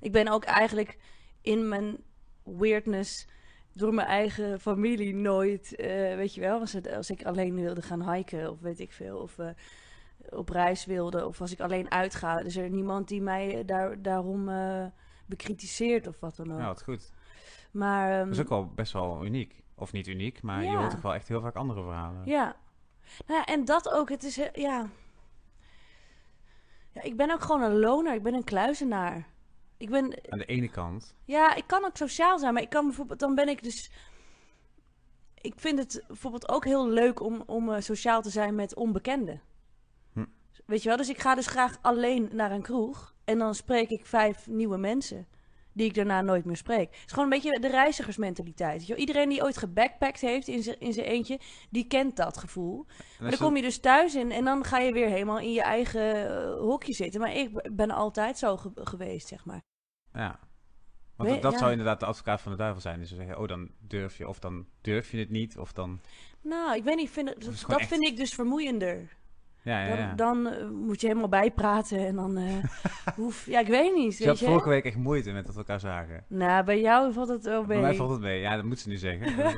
Ik ben ook eigenlijk in mijn weirdness door mijn eigen familie nooit, eh, weet je wel, als, het, als ik alleen wilde gaan hiken of weet ik veel, of eh, op reis wilde, of als ik alleen uitga, is er niemand die mij daar, daarom bekritiseert of wat dan ook. ja, wat goed. maar ehm, Dat is ook wel best wel uniek. Of niet uniek, maar je hoort toch wel echt heel vaak andere verhalen. Ja. Nou ja, en dat ook. Het is, ja... ja... Ik ben ook gewoon een loner. Ik ben een kluizenaar. Ik ben... Aan de ene kant. Ja, ik kan ook sociaal zijn, maar ik kan bijvoorbeeld... Dan ben ik dus... Ik vind het bijvoorbeeld ook heel leuk om, om eh, sociaal te zijn met onbekenden. Hm. Weet je wel? Dus ik ga dus graag alleen naar een kroeg. En dan spreek ik vijf nieuwe mensen. Die ik daarna nooit meer spreek. Het is gewoon een beetje de reizigersmentaliteit. wel. Iedereen die ooit gebackpackt heeft in zijn eentje, die kent dat gevoel. Maar dan kom je dus thuis in en dan ga je weer helemaal in je eigen eh, hokje zitten. Maar ik ben altijd zo ge- geweest, zeg maar. Ja. Want dat ja. zou inderdaad de advocaat van de duivel zijn. Dus ze zeggen, oh, dan durf je. Of dan durf je het niet. Of dan... Nou, ik weet niet, vind dat, echt- vind ik dus vermoeiender. Ja, ja, ja. Dan, dan eh, moet je helemaal bijpraten en dan eh hoef... Ja, ik weet niet, je had je. vorige week echt moeite met dat we elkaar zagen. Nou, bij jou valt het wel Bij mee. mij valt het mee. Ja, dat moet ze nu zeggen.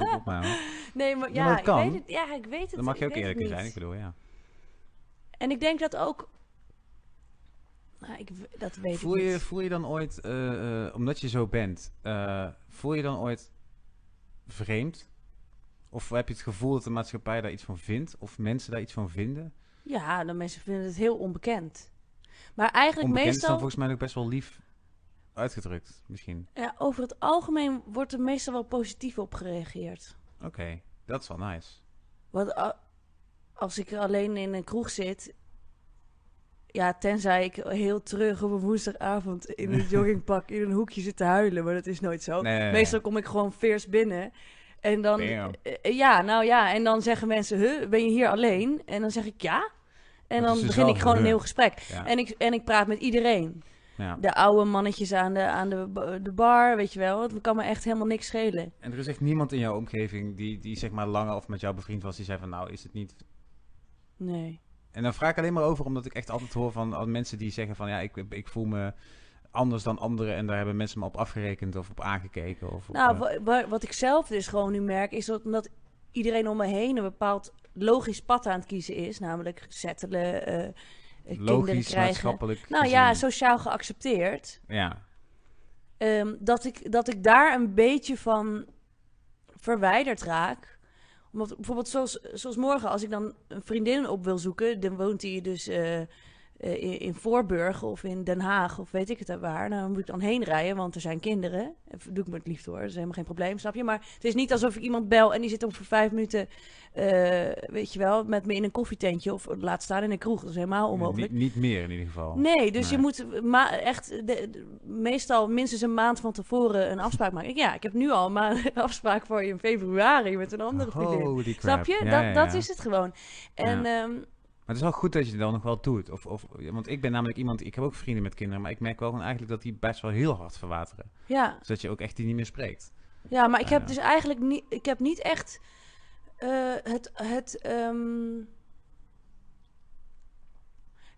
Nee, maar Ja, maar. Ik weet het, ja, ik weet het. Dan mag je ook eerlijk in zijn. Ik bedoel, ja. En ik denk dat ook... Nou, ik, dat weet Voel ik je, niet. voel je dan ooit, eh, omdat je zo bent, voel je dan ooit vreemd? Of heb je het gevoel dat de maatschappij daar iets van vindt? Of mensen daar iets van vinden? Ja, de mensen vinden het heel onbekend. Maar eigenlijk Onbekend is dan meestal... volgens mij ook best wel lief uitgedrukt, misschien. Ja, over het algemeen wordt er meestal wel positief op gereageerd. Oké, dat is wel nice. Want als ik alleen in een kroeg zit... Ja, tenzij ik heel terug op een woensdagavond in een joggingpak in een hoekje zit te huilen. Maar dat is nooit zo. Nee. Meestal kom ik gewoon veers binnen. En dan... Damn. eh, ja, nou ja. En dan zeggen mensen, huh, ben je hier alleen? En dan zeg ik ja. En dan dus begin ik gewoon een heel gesprek. Ja. En ik, en ik praat met iedereen. ja. De oude mannetjes aan de, aan de, de bar, weet je wel. Het kan me echt helemaal niks schelen. En er is echt niemand in jouw omgeving die, die zeg maar langer of met jou bevriend was, die zei van nou is het niet... Nee. En dan vraag ik alleen maar over omdat ik echt altijd hoor van mensen die zeggen van ja ik, ik voel me anders dan anderen en daar hebben mensen me op afgerekend of op aangekeken. Of Nou, eh, wa- wa- wat ik zelf dus gewoon nu merk, is dat omdat iedereen om me heen een bepaald logisch pad aan het kiezen is. Namelijk settelen, eh, kinderen logisch, krijgen. Nou ja, sociaal geaccepteerd. Ja, Ehm, dat, ik, dat ik daar een beetje van verwijderd raak. Omdat bijvoorbeeld zoals, zoals morgen, als ik dan een vriendin op wil zoeken, dan woont die dus eh, eh, in, Voorburg of in Den Haag of weet ik het waar. Nou, dan moet ik dan heen rijden, want er zijn kinderen. Dat doe ik met liefde hoor, dat is helemaal geen probleem, snap je? Maar het is niet alsof ik iemand bel en die zit om voor vijf minuten, eh, weet je wel, met me in een koffietentje of laat staan in een kroeg. Dat is helemaal onmogelijk. niet, niet meer in ieder geval. Nee, dus je moet echt de, de- meestal minstens een maand van tevoren een afspraak maken. Ja, ik heb nu al maar een afspraak voor je in februari met een andere vriendin. Holy crap. Snap je? Ja, dat, ja, dat ja. is het gewoon. En ehm, Maar het is wel goed dat je het dan nog wel doet. Of, of, want ik ben namelijk iemand, ik heb ook vrienden met kinderen, maar ik merk wel gewoon eigenlijk dat die best wel heel hard verwateren. ja, Dus dat je ook echt die niet meer spreekt. ja, maar ik heb Ja. dus eigenlijk niet, ik heb niet echt eh, het, het ehm,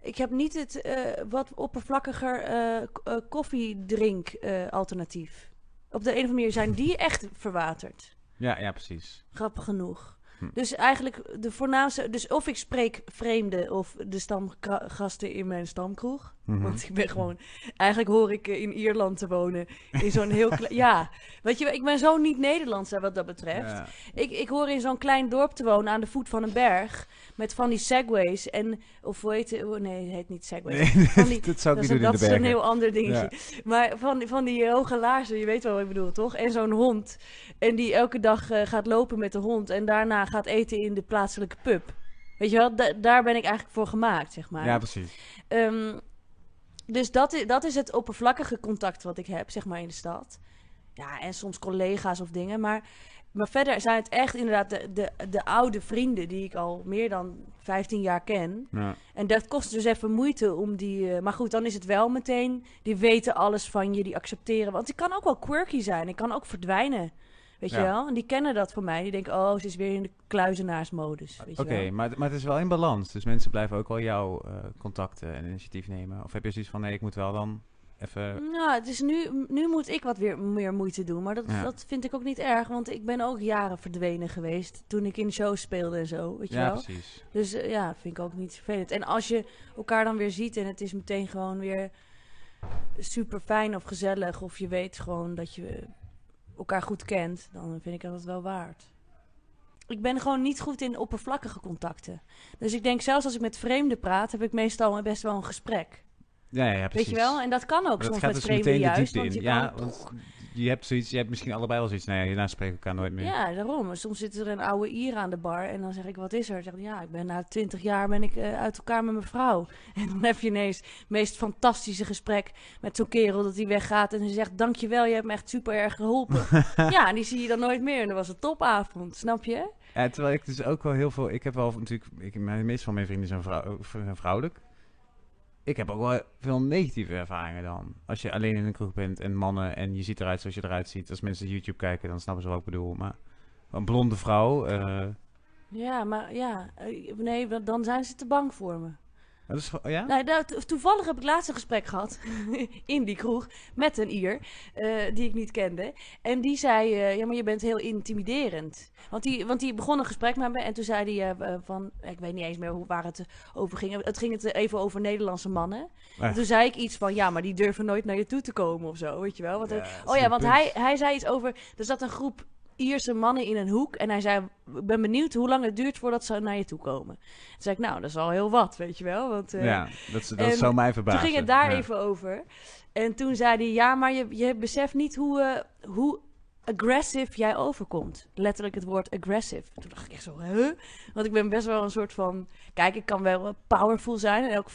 ik heb niet het eh, wat oppervlakkiger eh, koffiedrink alternatief. Op de een of andere manier zijn die echt verwaterd. Ja, ja, precies. Grappig genoeg. Hm. Dus eigenlijk de voornaamste... Dus of ik spreek vreemden of de stamgasten in mijn stamkroeg. Mhm. Want ik ben gewoon... Eigenlijk hoor ik eh, in Ierland te wonen. In zo'n heel klein... Ja, weet je, ik ben zo niet Nederlands wat dat betreft. Ja. Ik, ik hoor in zo'n klein dorp te wonen aan de voet van een berg. Met van die segways en... Of hoe heet het? oh, Nee, het heet niet segways. Nee, Van die- dat zou ik dat niet is, doen de dat is een heel ander dingetje. Maar van, die- van die eh, hoge laarzen, je weet wel wat ik bedoel, toch? En zo'n hond. En die elke dag eh, gaat lopen met de hond. En daarna gaat eten in de plaatselijke pub. Weet je wel, Da- daar ben ik eigenlijk voor gemaakt, zeg maar. Ja, precies. Ehm, dus dat is, dat is het oppervlakkige contact wat ik heb, zeg maar, in de stad. Ja, en soms collega's of dingen. Maar, maar verder zijn het echt inderdaad de, de, de oude vrienden die ik al meer dan 15 jaar ken. Ja. En dat kost dus even moeite om die. eh, maar goed, dan is het wel meteen. Die weten alles van je, die accepteren. Want ik kan ook wel quirky zijn. Ik kan ook verdwijnen. Weet je wel? En die kennen dat van mij. Die denken, oh, ze is weer in de kluizenaarsmodus. Weet Oké, je wel? maar, maar het is wel in balans. Dus mensen blijven ook wel jouw eh, contacten en initiatief nemen. Of heb je zoiets van, nee, ik moet wel dan even... Nou, het is nu, nu moet ik wat weer meer moeite doen. Maar dat, Ja. dat vind ik ook niet erg. Want ik ben ook jaren verdwenen geweest. Toen ik in shows speelde en zo. Weet je Ja, wel? precies. Dus eh, ja, vind ik ook niet vervelend. En als je elkaar dan weer ziet en het is meteen gewoon weer super fijn of gezellig, of je weet gewoon dat je elkaar goed kent, dan vind ik dat het wel waard. Ik ben gewoon niet goed in oppervlakkige contacten. Dus ik denk zelfs als ik met vreemden praat, heb ik meestal best wel een gesprek. Ja, ja, precies. Weet je wel? En dat kan ook Maar soms met dus vreemden juist. Want je Ja, kan- want je hebt zoiets, je hebt misschien allebei wel zoiets. Nee, hierna spreken we elkaar nooit meer. Ja, daarom. Soms zit er een oude Ier aan de bar en dan zeg ik, wat is er? Zeg ja, ik ben na twintig jaar ben ik eh, uit elkaar met mijn vrouw. En dan heb je ineens het meest fantastische gesprek met zo'n kerel dat hij weggaat en hij zegt, dankjewel, je hebt me echt super erg geholpen. ja, en die zie je dan nooit meer en dat was een topavond, snap je? Ja, terwijl ik dus ook wel heel veel... Ik heb wel natuurlijk... Ik, mijn, meeste van mijn vrienden zijn, vrouw, zijn vrouwelijk. Ik heb ook wel veel negatieve ervaringen dan. Als je alleen in een kroeg bent en mannen en je ziet eruit zoals je eruit ziet. Als mensen YouTube kijken, dan snappen ze wat ik bedoel. Maar een blonde vrouw... eh, Ja, maar ja, eh, nee, dan- dan zijn ze te bang voor me. Dat is, gewoon- ja? Nou, toevallig heb ik laatst een gesprek gehad in die kroeg met een Ier eh, die ik niet kende. En die zei, eh, ja, maar je bent heel intimiderend. Want die, want die begon een gesprek met me en toen zei hij eh, van, ik weet niet eens meer hoe, waar het over ging. Het ging het even over Nederlandse mannen. En toen zei ik iets van, ja, maar die durven nooit naar je toe te komen of zo, weet je wel. Want, Ja, oh ja, want punt. hij, hij zei iets over, er zat een groep Ierse mannen in een hoek. En hij zei, ik ben benieuwd hoe lang het duurt voordat ze naar je toe komen. Toen zei ik, nou, dat is al heel wat, weet je wel. Want, eh, ja, dat, dat zou mij verbazen. toen ging het daar Ja. even over. En toen zei hij, ja, maar je, je beseft niet hoe, eh, hoe aggressive jij overkomt. Letterlijk het woord aggressive. Toen dacht ik echt zo, huh? Want ik ben best wel een soort van... Kijk, ik kan wel powerful zijn en ook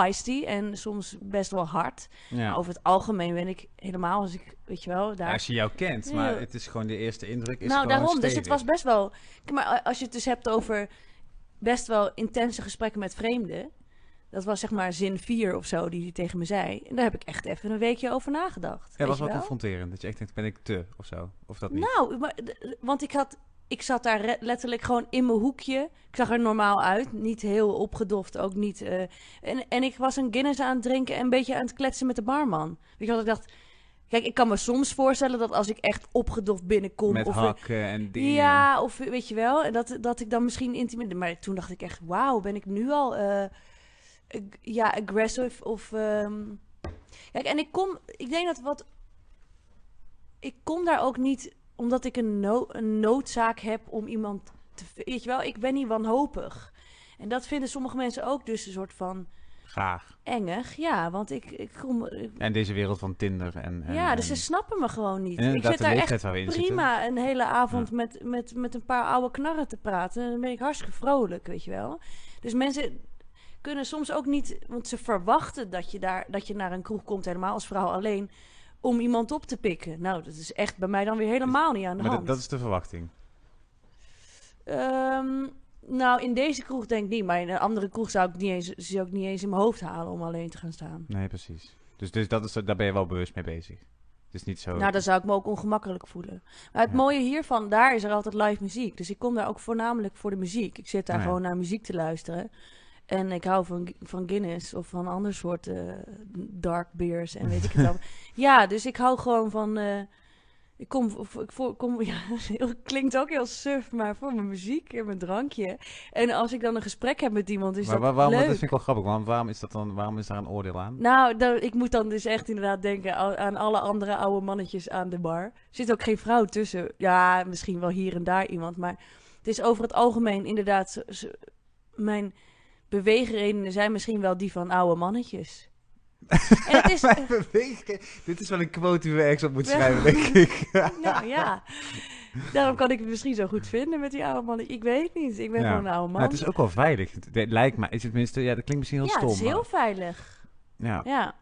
feisty en soms best wel hard. Ja. Maar over het algemeen ben ik helemaal als ik, weet je wel, daar... Als je jou kent, maar Ja. het is gewoon de eerste indruk is nou, daarom. Dus het was best wel... Maar als je het dus hebt over best wel intense gesprekken met vreemden... Dat was zeg maar zin 4 of zo die hij tegen me zei. En daar heb ik echt even een weekje over nagedacht. Ja, was wel confronterend. Dat je echt denkt, ben ik te of zo? Of dat niet? Nou, maar, want ik, had, ik zat daar letterlijk gewoon in mijn hoekje. Ik zag er normaal uit. Niet heel opgedoft, ook niet. eh, en, en ik was een Guinness aan het drinken en een beetje aan het kletsen met de barman. Weet je wat ik dacht? Kijk, ik kan me soms voorstellen dat als ik echt opgedoft binnenkom... Met of hakken en dingen. Ja, of weet je wel, en dat, dat ik dan misschien intimideer. Maar toen dacht ik echt, wauw, ben ik nu al eh, ag- ja, aggressive of... ehm, Kijk, en ik kom, ik denk dat wat... Ik kom daar ook niet omdat ik een, no een noodzaak heb om iemand te... Weet je wel, ik ben niet wanhopig. En dat vinden sommige mensen ook dus een soort van Graag. engig. Ja, want ik, ik kom... ik- En deze wereld van Tinder en... en ja, dus en, ze snappen me gewoon niet. en Ik zit daar echt in zitten. prima een hele avond met, met, met een paar oude knarren te praten. En dan ben ik hartstikke vrolijk, weet je wel. Dus mensen kunnen soms ook niet, want ze verwachten dat je, daar, dat je naar een kroeg komt, helemaal als vrouw alleen, om iemand op te pikken. Nou, dat is echt bij mij dan weer helemaal niet aan de Maar hand. dat, is de verwachting. Ehm, nou, in deze kroeg denk ik niet, maar in een andere kroeg zou ik niet eens, zou ik niet eens in mijn hoofd halen om alleen te gaan staan. Nee, precies. Dus, dus dat is, daar ben je wel bewust mee bezig. Het is niet zo... Nou, dan zou ik me ook ongemakkelijk voelen. Maar het Ja. mooie hiervan, daar is er altijd live muziek. Dus ik kom daar ook voornamelijk voor de muziek. Ik zit daar ja. gewoon naar muziek te luisteren. En ik hou van, van Guinness of van ander soort eh, dark beers en weet ik het al. Ja, dus ik hou gewoon van... eh, ik kom, ik voor, kom ja, heel- klinkt ook heel suf, maar voor mijn muziek en mijn drankje. En als ik dan een gesprek heb met iemand, is maar dat waar- waarom, leuk. dat vind ik wel grappig, want waarom is, dat dan, waarom is daar een oordeel aan? Nou, dan, ik moet dan dus echt inderdaad denken aan, alle andere oude mannetjes aan de bar. Er zit ook geen vrouw tussen. Ja, misschien wel hier en daar iemand. Maar het is over het algemeen inderdaad... mijn beweegredenen zijn misschien wel die van oude mannetjes. En het is... Beweging- Dit is wel een quote die we ergens op moeten Ja. schrijven, denk ik. nou ja, daarom kan ik het misschien zo goed vinden met die oude mannen. Ik weet het niet. Ik ben Ja. gewoon een oude man. Het is ook wel veilig. Het, lijkt mij, is het minste, ja, dat klinkt misschien heel ja, stom. het is heel maar- veilig. ja. Ja.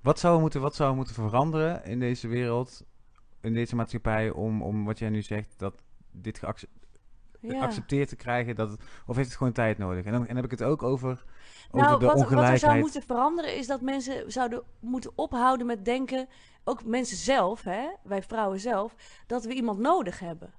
Wat zou, moeten, wat zou moeten veranderen in deze wereld, in deze maatschappij, om, om wat jij nu zegt, dat dit ja. Geaccepteerd te krijgen? Dat het, of heeft het gewoon tijd nodig? En dan, en heb ik het ook over, over Nou, de wat, wat er ongelijkheid. zou moeten veranderen is dat mensen zouden moeten ophouden met denken, ook mensen zelf, hè, wij vrouwen zelf, dat we iemand nodig hebben.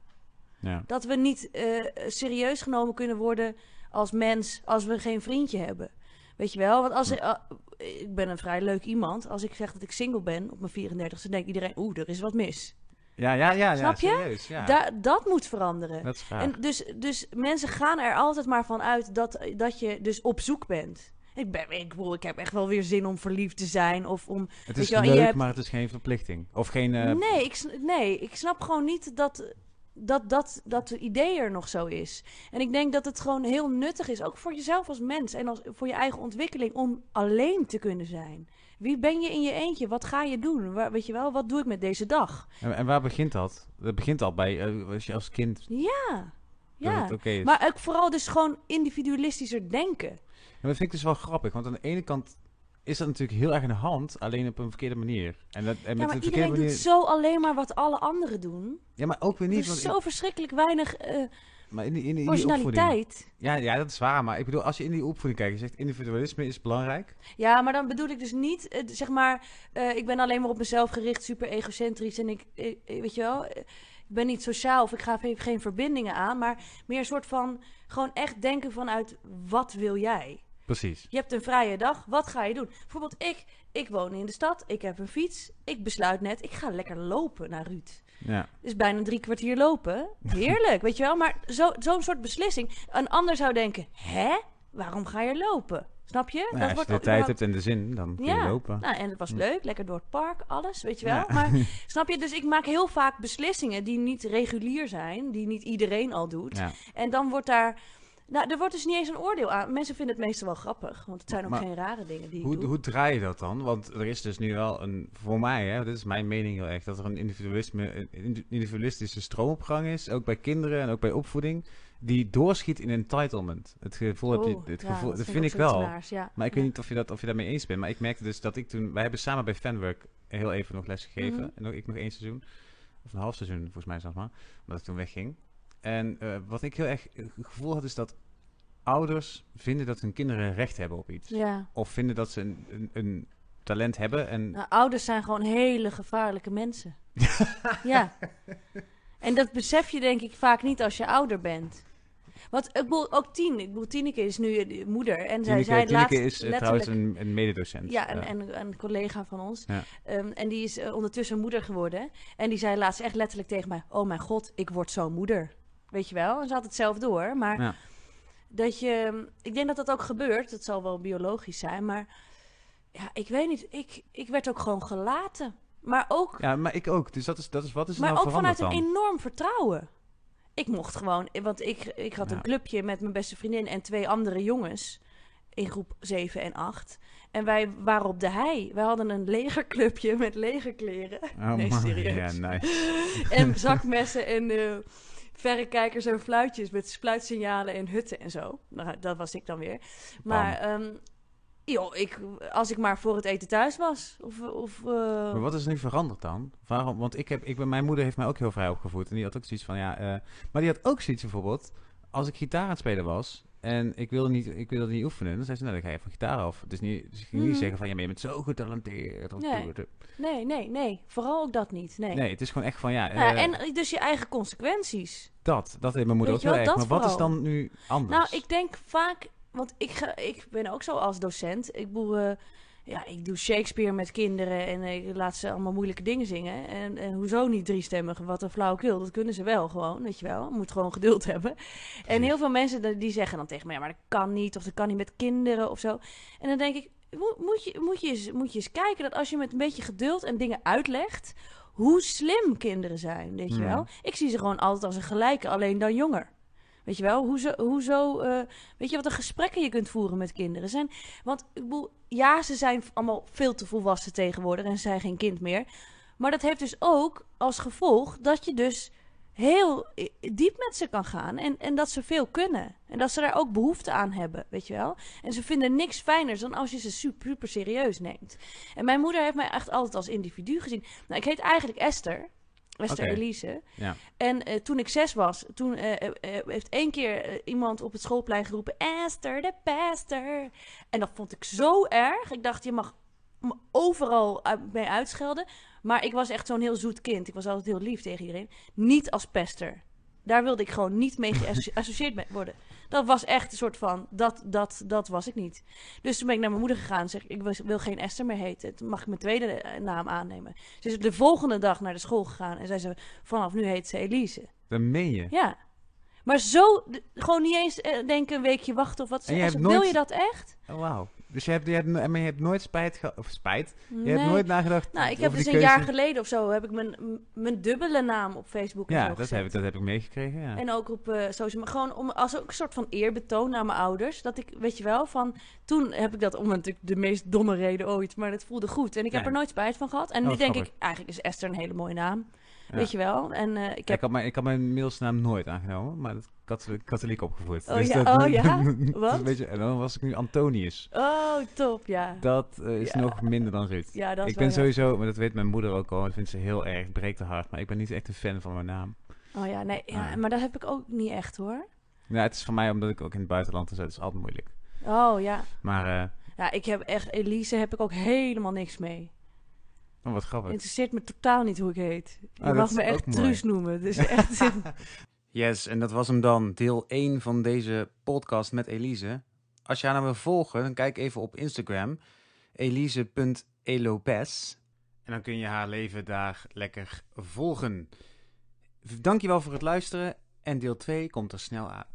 Ja. Dat we niet eh, serieus genomen kunnen worden als mens als we geen vriendje hebben. Weet je wel? Want als eh, ik ben een vrij leuk iemand. Als ik zeg dat ik single ben op mijn 34, dan denkt iedereen, oeh, er is wat mis. Ja, ja, ja, ja, Snap je? serieus. Ja. Da- dat moet veranderen. dat is waar. En dus, dus mensen gaan er altijd maar van uit dat, dat je dus op zoek bent. Ik, ben, ik, bedoel, ik heb echt wel weer zin om verliefd te zijn. Of om, het is je wel, je leuk, hebt- maar het is geen verplichting. Of geen... eh, nee, ik, nee, ik snap gewoon niet dat, dat, dat, dat het idee er nog zo is. En ik denk dat het gewoon heel nuttig is, ook voor jezelf als mens en als, voor je eigen ontwikkeling, om alleen te kunnen zijn. Wie ben je in je eentje? Wat ga je doen? Waar, weet je wel, wat doe ik met deze dag? En, en waar begint dat? Dat begint al bij, eh, als je als kind... Ja, ja. is. Maar ook vooral dus gewoon individualistischer denken. Ja, dat vind ik dus wel grappig, want aan de ene kant is dat natuurlijk heel erg aan de hand, alleen op een verkeerde manier. En, dat, en Ja, met maar een verkeerde iedereen manier... doet zo alleen maar wat alle anderen doen. Ja, maar ook weer Er niet. is Want zo verschrikkelijk weinig eh, in, maar in, die- in, die- in die originaliteit. Ja, ja, dat is waar. Maar ik bedoel, als je in die opvoeding kijkt, je zegt individualisme is belangrijk. Ja, maar dan bedoel ik dus niet, eh, zeg maar, eh, ik ben alleen maar op mezelf gericht, super egocentrisch. En ik, eh, eh, weet je wel, ik ben niet sociaal of ik ga geen verbindingen aan. Maar meer een soort van gewoon echt denken vanuit wat wil jij? Precies. Je hebt een vrije dag, wat ga je doen? Bijvoorbeeld ik, ik woon in de stad, ik heb een fiets. Ik besluit net, ik ga lekker lopen naar Ruud. Ja. Dus bijna drie kwartier lopen. Heerlijk, weet je wel? Maar zo- zo'n soort beslissing. Een ander zou denken, hè? Waarom ga je lopen? Snap je? Nou, als je de tijd überhaupt- hebt en de zin, dan kun je Ja. lopen. Nou, en het was Hm. leuk, lekker door het park, alles, weet je wel. Ja. Maar snap je? Dus ik maak heel vaak beslissingen die niet regulier zijn, die niet iedereen al doet. Ja. En dan wordt daar. Nou, er wordt dus niet eens een oordeel aan. Mensen vinden het meestal wel grappig, want het zijn ook Maar geen rare dingen die ik Hoe, doe. hoe draai je dat dan? Want er is dus nu wel een, voor mij, hè, dit is mijn mening heel erg, dat er een, individualisme, een indi- individualistische stroomopgang is, ook bij kinderen en ook bij opvoeding, die doorschiet in entitlement. Het gevoel heb je, Oh, het ja, gevoel, dat, vind ik wel. ja. Maar ik Ja. weet niet of je, dat, of je daarmee eens bent. Maar ik merkte dus dat ik toen... Wij hebben samen bij Fanwork heel even nog les gegeven. Mhm. En ook, ik nog één seizoen. Of een half seizoen volgens mij zeg maar. Omdat ik toen wegging. En eh, wat ik heel erg het gevoel had is dat ouders vinden dat hun kinderen recht hebben op iets. Ja. Of vinden dat ze een, een, een talent hebben. En Nou, ouders zijn gewoon hele gevaarlijke mensen. ja. En dat besef je denk ik vaak niet als je ouder bent. Want ik bedoel, ook Tien. Ik bedoel, Tineke is nu moeder. En zij zei Tineke laatst is eh, letterlijk... trouwens een, een mededocent. Ja, en, en een collega van ons. Ja. Ehm, en die is eh, ondertussen moeder geworden. En die zei laatst echt letterlijk tegen mij... Oh mijn god, ik word zo moeder. Weet je wel? En ze had het zelf door. Maar Ja. Dat je... Ik denk dat dat ook gebeurt. Het zal wel biologisch zijn. Maar ja, ik weet niet. Ik, ik werd ook gewoon gelaten. Maar ook, ja, maar ik ook. Dus dat is, dat is wat is er maar nou ook vanuit een enorm vertrouwen. Ik mocht gewoon... Want ik, ik had Ja. een clubje met mijn beste vriendin en twee andere jongens... In groep 7 en 8. En wij waren op de hei. Wij hadden een legerclubje met legerkleren. Oh, Nee, man. serieus. Ja, nice. En zakmessen en eh, verrekijkers en fluitjes met spluitsignalen en hutten en zo. Nou, dat was ik dan weer. Maar ehm, joh, ik, als ik maar voor het eten thuis was. Of, of, eh, Maar wat is er nu veranderd dan? Waarom? Want ik heb, ik ben, mijn moeder heeft mij ook heel vrij opgevoed. En die had ook zoiets van, ja... eh, maar die had ook zoiets bijvoorbeeld... Als ik gitaar aan het spelen was... En ik wilde niet, ik wilde niet oefenen. Dan zei ze, nou, dan ga je van gitaar af. Dus, niet, dus ik ging niet Mhm. zeggen van, ja, maar je bent zo getalenteerd. Nee. nee, nee, nee. Vooral ook dat niet. Nee. Nee, het is gewoon echt van, ja... Nou ja, eh, en dus je eigen consequenties. dat, dat heeft mijn moeder Weet ook wel, erg. Maar wat is dan nu anders? Nou, ik denk vaak, want ik, ga, ik ben ook zo als docent. Ik eh, ja, ik doe Shakespeare met kinderen en ik laat ze allemaal moeilijke dingen zingen. En, en hoezo niet driestemmig? Wat een flauwekul, dat kunnen ze wel gewoon, weet je wel. Moet gewoon geduld hebben. En heel veel mensen die- zeggen dan tegen me, ja, maar dat kan niet, of dat kan niet met kinderen of zo. En dan denk ik, moet, je, moet, je eens, moet je eens kijken dat als je met een beetje geduld en dingen uitlegt, hoe slim kinderen zijn, weet je wel. Ik zie ze gewoon altijd als een gelijke, alleen dan jonger. Weet je wel, hoezo, hoezo eh, weet je wat een gesprekken je kunt voeren met kinderen zijn? Want ik bedoel, ja, ze zijn allemaal veel te volwassen tegenwoordig en ze zijn geen kind meer. Maar dat heeft dus ook als gevolg dat je dus heel eh, diep met ze kan gaan en, en dat ze veel kunnen. En dat ze daar ook behoefte aan hebben, weet je wel. En ze vinden niks fijners dan als je ze super, super serieus neemt. En mijn moeder heeft mij echt altijd als individu gezien. Nou, ik heet eigenlijk Esther. Esther. Elise. Ja. En eh, toen ik zes was, toen eh, eh, heeft één keer iemand op het schoolplein geroepen... Esther de pester. En dat vond ik zo erg. Ik dacht, je mag me overal mee uitschelden. Maar ik was echt zo'n heel zoet kind. Ik was altijd heel lief tegen iedereen. Niet als pester. Daar wilde ik gewoon niet mee geassocieerd worden. Dat was echt een soort van, dat, dat, dat was ik niet. Dus toen ben ik naar mijn moeder gegaan en zeg ik, ik wil geen Esther meer heten. Toen mag ik mijn tweede eh, naam aannemen. Ze is de volgende dag naar de school gegaan en zei ze, vanaf nu heet ze Elise. Dat meen je. Ja. Maar zo, gewoon niet eens eh, denken een weekje wachten of wat. En Wil je dat echt? Oh, wauw. Dus je hebt, je hebt, no- maar je hebt nooit spijt gehad... Of spijt? Je Nee. hebt nooit nagedacht Nou, ik heb dus een keuze? jaar geleden of zo heb ik mijn, mijn dubbele naam op Facebook Ja, dat gezet. heb, ik- dat heb ik meegekregen, ja. En ook op eh social maar gewoon om als ook een soort van eerbetoon naar mijn ouders. Dat ik, weet je wel, van toen heb ik dat om natuurlijk de meest domme reden ooit, maar het voelde goed. En ik heb Ja. er nooit spijt van gehad. En Oh, nu denk grappig. ik, eigenlijk is Esther een hele mooie naam. Ja. Weet je wel? En eh, ik Ik, heb. had mijn, ik had mijn middelsnaam nooit aangenomen, maar dat katholiek, katholiek opgevoed. Oh Dus ja, dat- oh ja? Wat? een beetje, en dan was ik nu Antonius. Oh, top, ja. Dat eh, is Ja. nog minder dan Ruud. Ja, dat is ik ben sowieso, maar dat weet mijn moeder ook al, dat vindt ze heel erg, het breekt haar hart. Maar ik ben niet echt een fan van mijn naam. Oh ja, nee, ja, Ah. maar dat heb ik ook niet echt hoor. Ja, het is voor mij omdat ik ook in het buitenland het is altijd moeilijk. Oh ja. Maar eh, Ja, ik heb echt, Elise heb ik ook helemaal niks mee. Oh, wat grappig. Interesseert me totaal niet hoe ik heet. Je Ah, mag me echt. Truus noemen. Dus echt... Yes, en dat was hem dan, deel 1 van deze podcast met Elise. Als je haar nou wil volgen, dan kijk even op Instagram, elise.elopes. En dan kun je haar leven daar lekker volgen. Dankjewel voor het luisteren en deel 2 komt er snel aan.